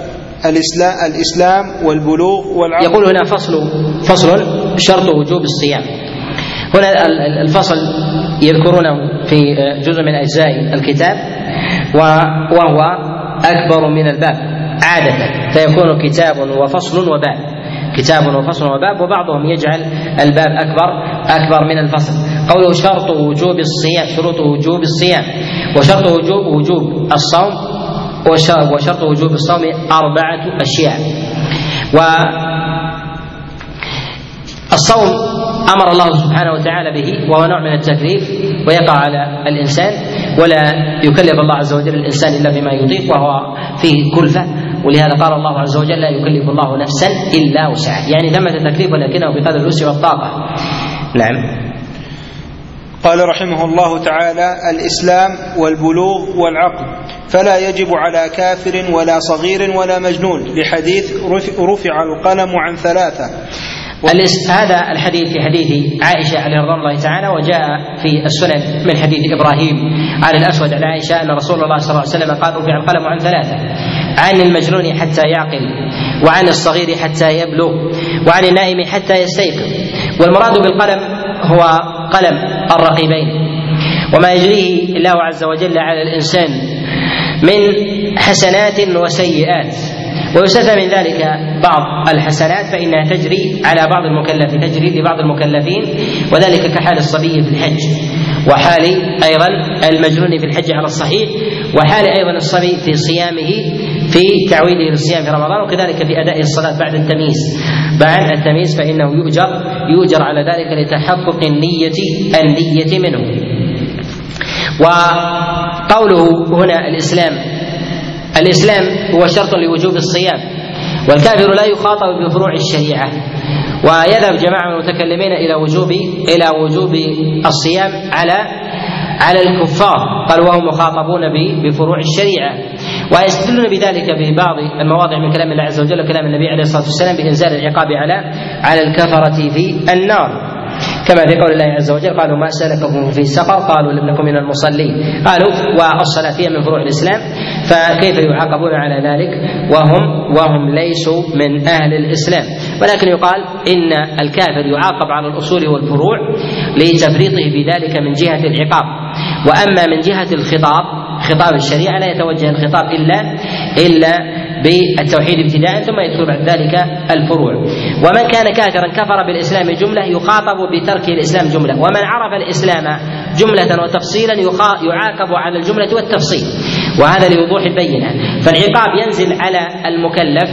الإسلام, الإسلام والبلوغ والعقل يقول هنا فصل فصل شرط وجوب الصيام. هنا الفصل يذكرونه في جزء من أجزاء الكتاب وهو أكبر من الباب عادة. فيكون كتاب وفصل وباب. كتاب وفصل وباب وبعضهم يجعل الباب أكبر أكبر من الفصل. قوله شرط وجوب الصيام شروط وجوب الصيام. وشرط وجوب وجوب الصوم. وشرط وجوب الصوم أربعة أشياء. و الصوم أمر الله سبحانه وتعالى به وهو نوع من التكليف ويقع على الإنسان. ولا يكلف الله عز وجل الإنسان إلا بما يطيق وهو فيه كلفة. ولهذا قال الله عز وجل لا يكلف الله نفسا إلا وسعها. يعني ثمه تكليف ولكنه بقدر الوسع والطاقة. نعم. قال رحمه الله تعالى الإسلام والبلوغ والعقل. فلا يجب على كافر ولا صغير ولا مجنون. لحديث رفع القلم عن ثلاثة. هذا الحديث في حديث عائشة عليه رضوان الله تعالى وجاء في السنن من حديث إبراهيم عن الأسود عن عائشة أن رسول الله صلى الله عليه وسلم قال رفع القلم عن ثلاثة عن المجنون حتى يعقل وعن الصغير حتى يبلغ وعن النائم حتى يستيقظ. والمراد بالقلم هو قلم الرقيبين. وما يجريه الله عز وجل على الإنسان من حسنات وسيئات. ويستثنى من ذلك بعض الحسنات فإنها تجري على بعض المكلف تجري لبعض المكلفين وذلك كحال الصبي في الحج. وحال أيضا المجنون في الحج على الصحيح وحال أيضا الصبي في صيامه في تعويده للصيام في رمضان وكذلك في أداء الصلاة بعد التمييز. بعد التمييز فإنه يؤجر يؤجر على ذلك لتحقق النية النية منه. وقوله هنا الإسلام الإسلام هو شرط لوجوب الصيام والكافر لا يخاطب بفروع الشريعة ويذهب جماعة من المتكلمين إلى وجوب إلى وجوب الصيام على على الكفار قال وهم مخاطبون بفروع الشريعة ويستدلون بذلك ببعض المواضع من كلام الله عز وجل وكلام النبي عليه الصلاة والسلام بإنزال العقاب على على الكفرة في النار. كما في قول الله عز وجل قالوا ما سلككم في سقر قالوا لم نكن من المصلين قالوا والصلاة هي من فروع الإسلام. فكيف يعاقبون على ذلك؟ وهم وهم ليسوا من أهل الإسلام. ولكن يقال إن الكافر يعاقب على الأصول والفروع لتفريطه في ذلك من جهة العقاب. وأما من جهة الخطاب خطاب الشريعة لا يتوجه الخطاب إلا إلا بالتوحيد ابتداء ثم يدخل بعد ذلك الفروع. ومن كان كافرا كفر بالإسلام جملة يخاطب بترك الإسلام جملة. ومن عرف الإسلام جملة وتفصيلا يعاقب على الجملة والتفصيل. وهذا لوضوح البينه فالعقاب ينزل على المكلف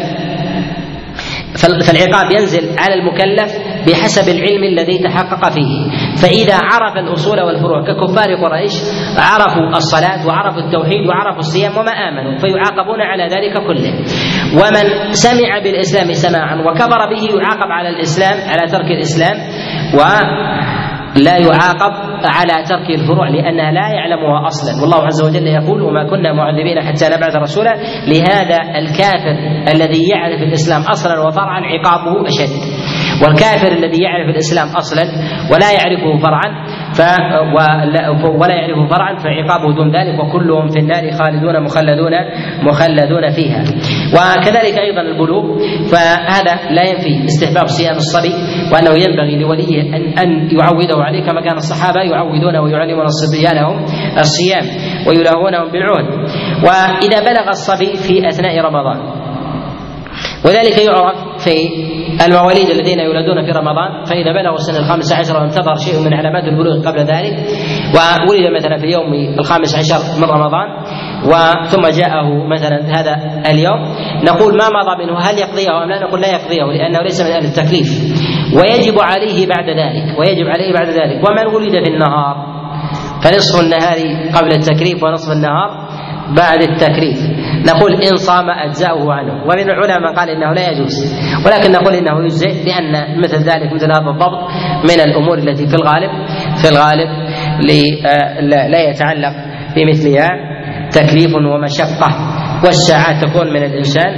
فالعقاب ينزل على المكلف بحسب العلم الذي تحقق فيه. فإذا عرف الأصول والفروع ككفار قريش عرفوا الصلاة وعرفوا التوحيد وعرفوا الصيام وما آمنوا فيعاقبون على ذلك كله. ومن سمع بالإسلام سماعا وكفر به يعاقب على الإسلام على ترك الإسلام و لا يعاقب على ترك الفروع لأنها لا يعلمها أصلا. والله عز وجل يقول وما كنا معذبين حتى نبعث رسولا لهذا الكافر الذي يعرف الإسلام أصلا وفرعا عقابه أشد. والكافر الذي يعرف الإسلام أصلا ولا يعرفه فرعا ف ولا يعرفه فرعا فعقابه دون ذلك وكلهم في النار خالدون مخلدون مخلدون فيها. وكذلك أيضا البلوغ فهذا لا ينفي استحباب صيام الصبي وأنه ينبغي لوليه ان أن يعوده عليه كما كان الصحابة يعودون ويعلمون صبيانهم الصيام ويلاهونهم بالعهد. وإذا بلغ الصبي في أثناء رمضان وذلك يعرف في المواليد الذين يولدون في رمضان فإذا بلغوا السنة الخامسة عشر وانتظر شيء من علامات البلوغ قبل ذلك وولد مثلا في اليوم الخامس عشر من رمضان وثم جاءه مثلا هذا اليوم نقول ما مضى منه؟ هل يقضيه أم لا؟ نقول لا يقضيه لأنه ليس من أهل التكليف. ويجب عليه بعد ذلك ويجب عليه بعد ذلك. ومن ولد في النهار؟ فنصف النهار قبل التكليف ونصف النهار بعد التكليف. نقول إن صام أجزاؤه عنه. ومن العلماء من قال إنه لا يجوز. ولكن نقول إنه يجزئ لأن مثل ذلك مثل هذا الضبط من الأمور التي في الغالب في الغالب لا يتعلق بمثلها تكليف ومشقة. والساعات تكون من الإنسان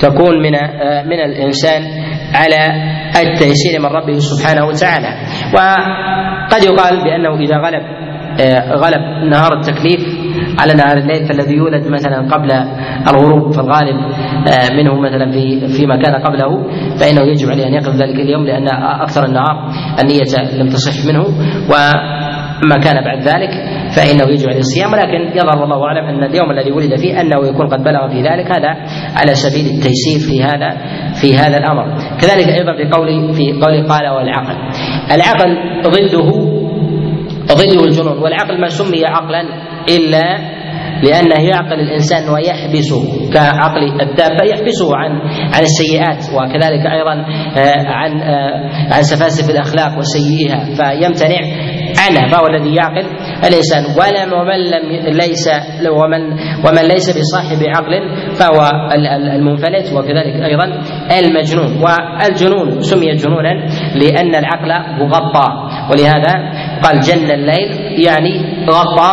تكون من من الإنسان على التيسير من ربه سبحانه وتعالى. وقد يقال بأنه إذا غلب غلب نهار التكليف على نهار الليل فالذي يولد مثلا قبل الغروب في الغالب آه، منه مثلا في فيما كان قبله فإنه يجب عليه أن يقضي ذلك اليوم لأن أكثر النهار النية لم تصح منه. وما كان بعد ذلك فإنه يجب عليه الصيام. ولكن يظهر والله أعلم أن اليوم الذي ولد فيه أنه يكون قد بلغ في ذلك. هذا على سبيل التيسير في هذا في هذا الأمر. كذلك أيضا في قول في قول قال والعقل. العقل ضده ضده الجنون. والعقل ما سمي عقلا إلا لأنه يعقل الإنسان ويحبسه كعقل الدابة يحبسه عن عن السيئات وكذلك أيضا آه، عن آه، عن سفاسف الأخلاق وسيئها. فيمتنع عنها فهو الذي يعقل الإنسان. ولم ومن لم ليس ومن ومن ليس بصاحب عقل فهو المنفلت وكذلك أيضا المجنون. والجنون سمي جنونا لأن العقل مغطى ولهذا قال جن الليل يعني غطى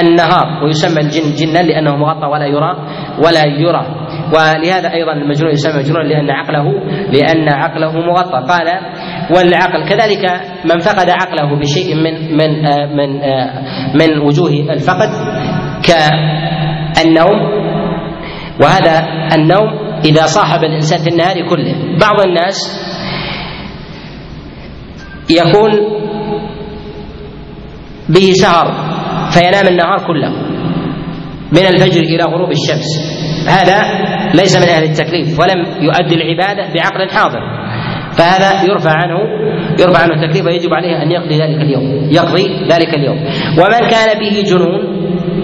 النهار ويسمى الجن جنا لأنه مغطى ولا يرى ولا يرى. ولهذا أيضا المجنون يسمى مجنون لأن عقله لأن عقله مغطى. قال والعقل كذلك من فقد عقله بشيء من من آه، من آه، من وجوه الفقد كالنوم. وهذا النوم إذا صاحب الإنسان في النهار كله. بعض الناس يكون به سهر فينام النهار كله. من الفجر إلى غروب الشمس. هذا ليس من أهل التكليف ولم يؤدي العبادة بعقل حاضر. فهذا يرفع عنه يرفع عنه التكليف ويجب عليه أن يقضي ذلك اليوم. يقضي ذلك اليوم. ومن كان به جنون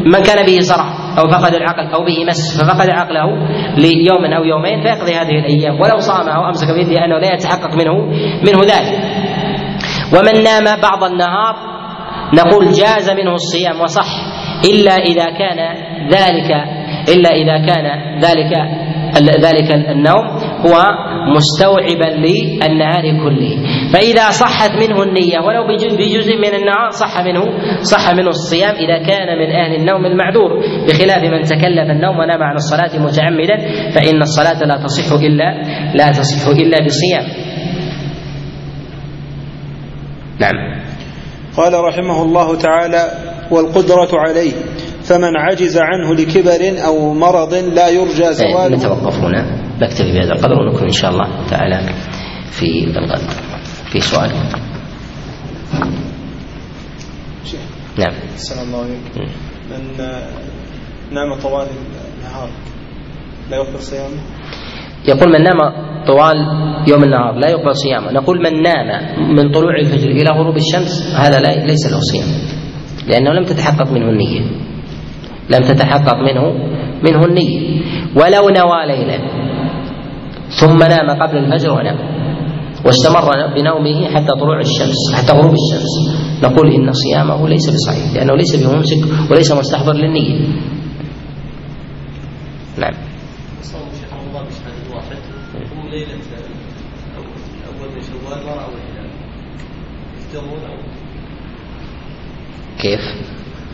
من كان به صرع أو فقد العقل أو به مس ففقد عقله ليوم أو يومين فيقضي هذه الأيام. ولو صام أو أمسك بيده لأنه لا يتحقق منه منه ذلك. ومن نام بعض النهار نقول جاز منه الصيام وصح إلا إذا كان ذلك إلا إذا كان ذلك ذلك النوم هو مستوعبا للنهار كله. فإذا صحت منه النية ولو بجزء من النهار صح منه صح منه الصيام إذا كان من أهل النوم المعذور بخلاف من تكلف النوم ونام عن الصلاة متعمدا فإن الصلاة لا تصح إلا لا تصح إلا بصيام نعم. قال رحمه الله تعالى والقدرة عليه فمن عجز عنه لكبر أو مرض لا يرجى زواله. نتوقف هنا. نكتفي بهذا القدر ونكون إن شاء الله تعالى في الغد في سؤال. نعم. السلام الله عليكم. من نام طوال النهار لا يغفر صيامه؟ يقول من نام طوال يوم النهار لا يقبل صيامه. نقول من نام من طلوع الفجر إلى غروب الشمس هذا لا ليس له صيام لأنه لم تتحقق منه النية. لم تتحقق منه منه النية. ولو نوى ليلا ثم نام قبل الفجر ونام واستمر بنومه حتى طلوع الشمس حتى غروب الشمس نقول إن صيامه ليس بصحيح لأنه ليس بممسك وليس مستحضر للنية. نعم ليلة أول من شوال ورأوا الهلال يفطرون كيف؟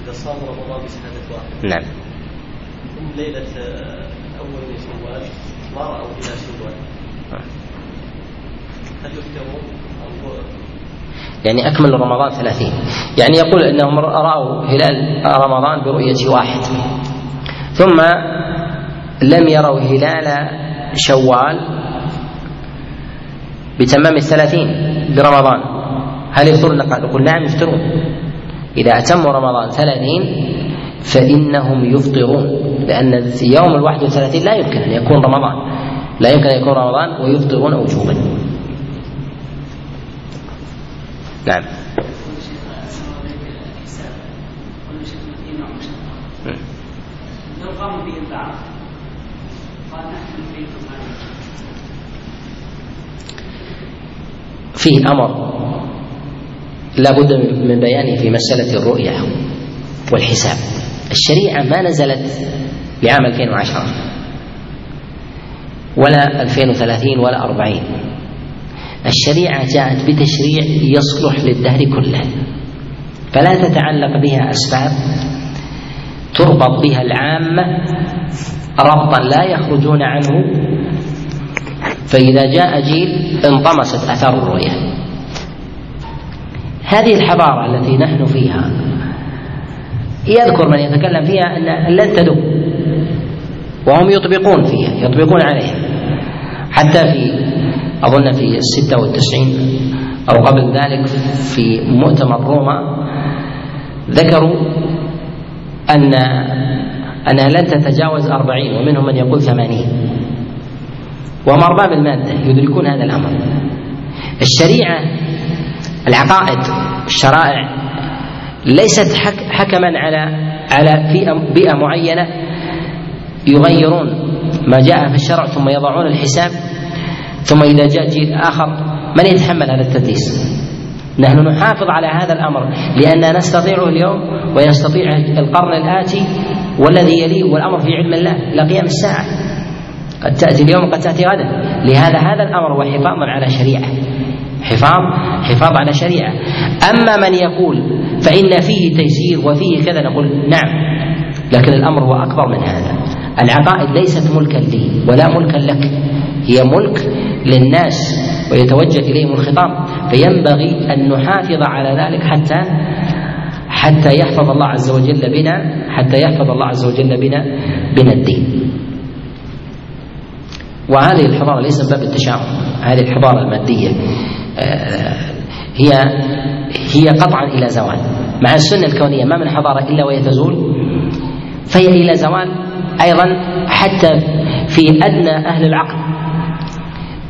إذا صام رمضان بشهادة واحد نعم. هم ليلة أول من شوال ما رأوا هلال شوال. هل يفطرون؟ أو يعني أكمل رمضان ثلاثين. يعني يقول أنهم رأوا هلال رمضان برؤية واحد. ثم لم يروا هلال شوال بتمام الثلاثين برمضان. هل يفطرون نقول نعم يفطرون إذا أتموا رمضان ثلاثين فإنهم يفطرون لأن يوم الواحد والثلاثين لا يمكن أن يكون رمضان. لا يمكن أن يكون رمضان ويفطرون وجوبا نعم. قال فيه أمر لا بد من بيانه في مسألة الرؤية والحساب. الشريعة ما نزلت بعام 2010 ولا 2030 ولا 40 الشريعة جاءت بتشريع يصلح للدهر كله. فلا تتعلق بها أسباب تربط بها العامة ربطا لا يخرجون عنه. فإذا جاء جيل انطمست آثار الرؤية. هذه الحضارة التي نحن فيها. يذكر من يتكلم فيها أن لن تدوم. وهم يطبقون فيها يطبقون عليها. حتى في أظن في الستة والتسعين أو قبل ذلك في مؤتمر روما ذكروا أن أنها لن تتجاوز أربعين ومنهم من يقول ثمانين. وهم أرباب المادة يدركون هذا الأمر. الشريعة العقائد الشرائع. ليست حكما على على بيئة معينة يغيرون ما جاء في الشرع ثم يضعون الحساب ثم إذا جاء جيل آخر من يتحمل هذا التدليس؟ نحن نحافظ على هذا الأمر لأننا نستطيعه اليوم ويستطيع القرن الآتي والذي يليه والأمر في علم الله إلى قيام الساعة. قد تأتي اليوم وقد تأتي غدا. لهذا هذا الأمر هو حفاظ على شريعة. حفاظ حفاظ على شريعة. أما من يقول فإن فيه تيسير وفيه كذا نقول نعم لكن الأمر هو أكبر من هذا. العقائد ليست ملكا لي ولا ملكا لك هي ملك للناس ويتوجه إليهم الخطاب. فينبغي أن نحافظ على ذلك حتى حتى يحفظ الله عز وجل بنا حتى يحفظ الله عز وجل بنا بنا الدين. وهذه الحضارة ليس باب التشاؤم هذه الحضارة المادية. هي هي قطعا إلى زوال. مع السنة الكونية ما من حضارة إلا وهي تزول. فهي إلى زوال أيضا حتى في أدنى أهل العقل.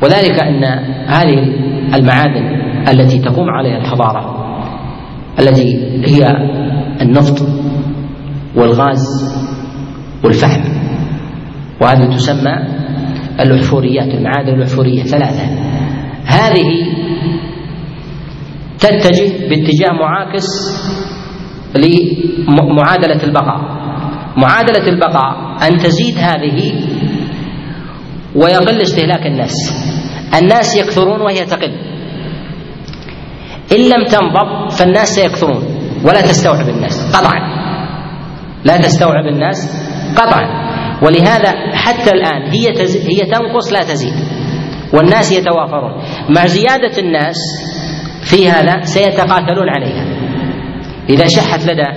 وذلك أن هذه المعادن التي تقوم عليها الحضارة التي هي النفط والغاز والفحم وهذه تسمى الأحفوريات المعادن الأحفورية ثلاثة. هذه تتجه باتجاه معاكس لمعادلة البقاء. معادلة البقاء أن تزيد هذه ويقل استهلاك الناس. الناس يكثرون وهي تقل. إن لم تنضب فالناس سيكثرون ولا تستوعب الناس قطعا. لا تستوعب الناس قطعا. ولهذا حتى الآن هي. هي تنقص لا تزيد. والناس يتوافرون. مع زيادة الناس في هذا سيتقاتلون عليها. إذا شحت لدى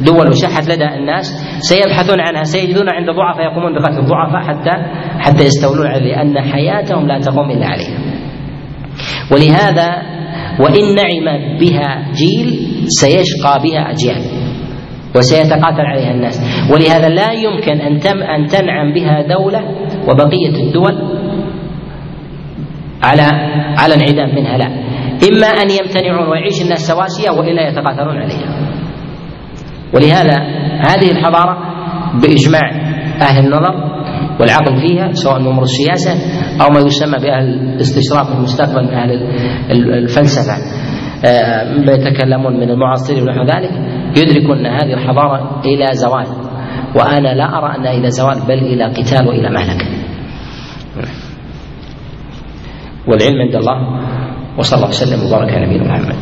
دول وشحت لدى الناس سيبحثون عنها سيجدون عند ضعفاء يقومون بقتل الضعفاء حتى حتى يستولون عليه لأن حياتهم لا تقوم إلا عليها. ولهذا وإن نعم بها جيل سيشقى بها أجيال وسيتقاتل عليها الناس. ولهذا لا يمكن أن تم أن تنعم بها دولة وبقية الدول على على انعدام منها لا. إما أن يمتنعون ويعيش الناس سواسية وإلا يتقاتلون عليها. ولهذا هذه الحضارة بإجماع أهل النظر والعقل فيها سواء من أمور السياسة أو ما يسمى بأهل الاستشراف المستقبل من أهل الفلسفة. آه، ما يتكلمون من المعاصرين ونحو ذلك. يدركون أن هذه الحضارة إلى زوال. وأنا لا أرى أنها إلى زوال بل إلى قتال وإلى مهلكة والعلم عند الله وصلى الله وسلم وبارك على نبينا محمد.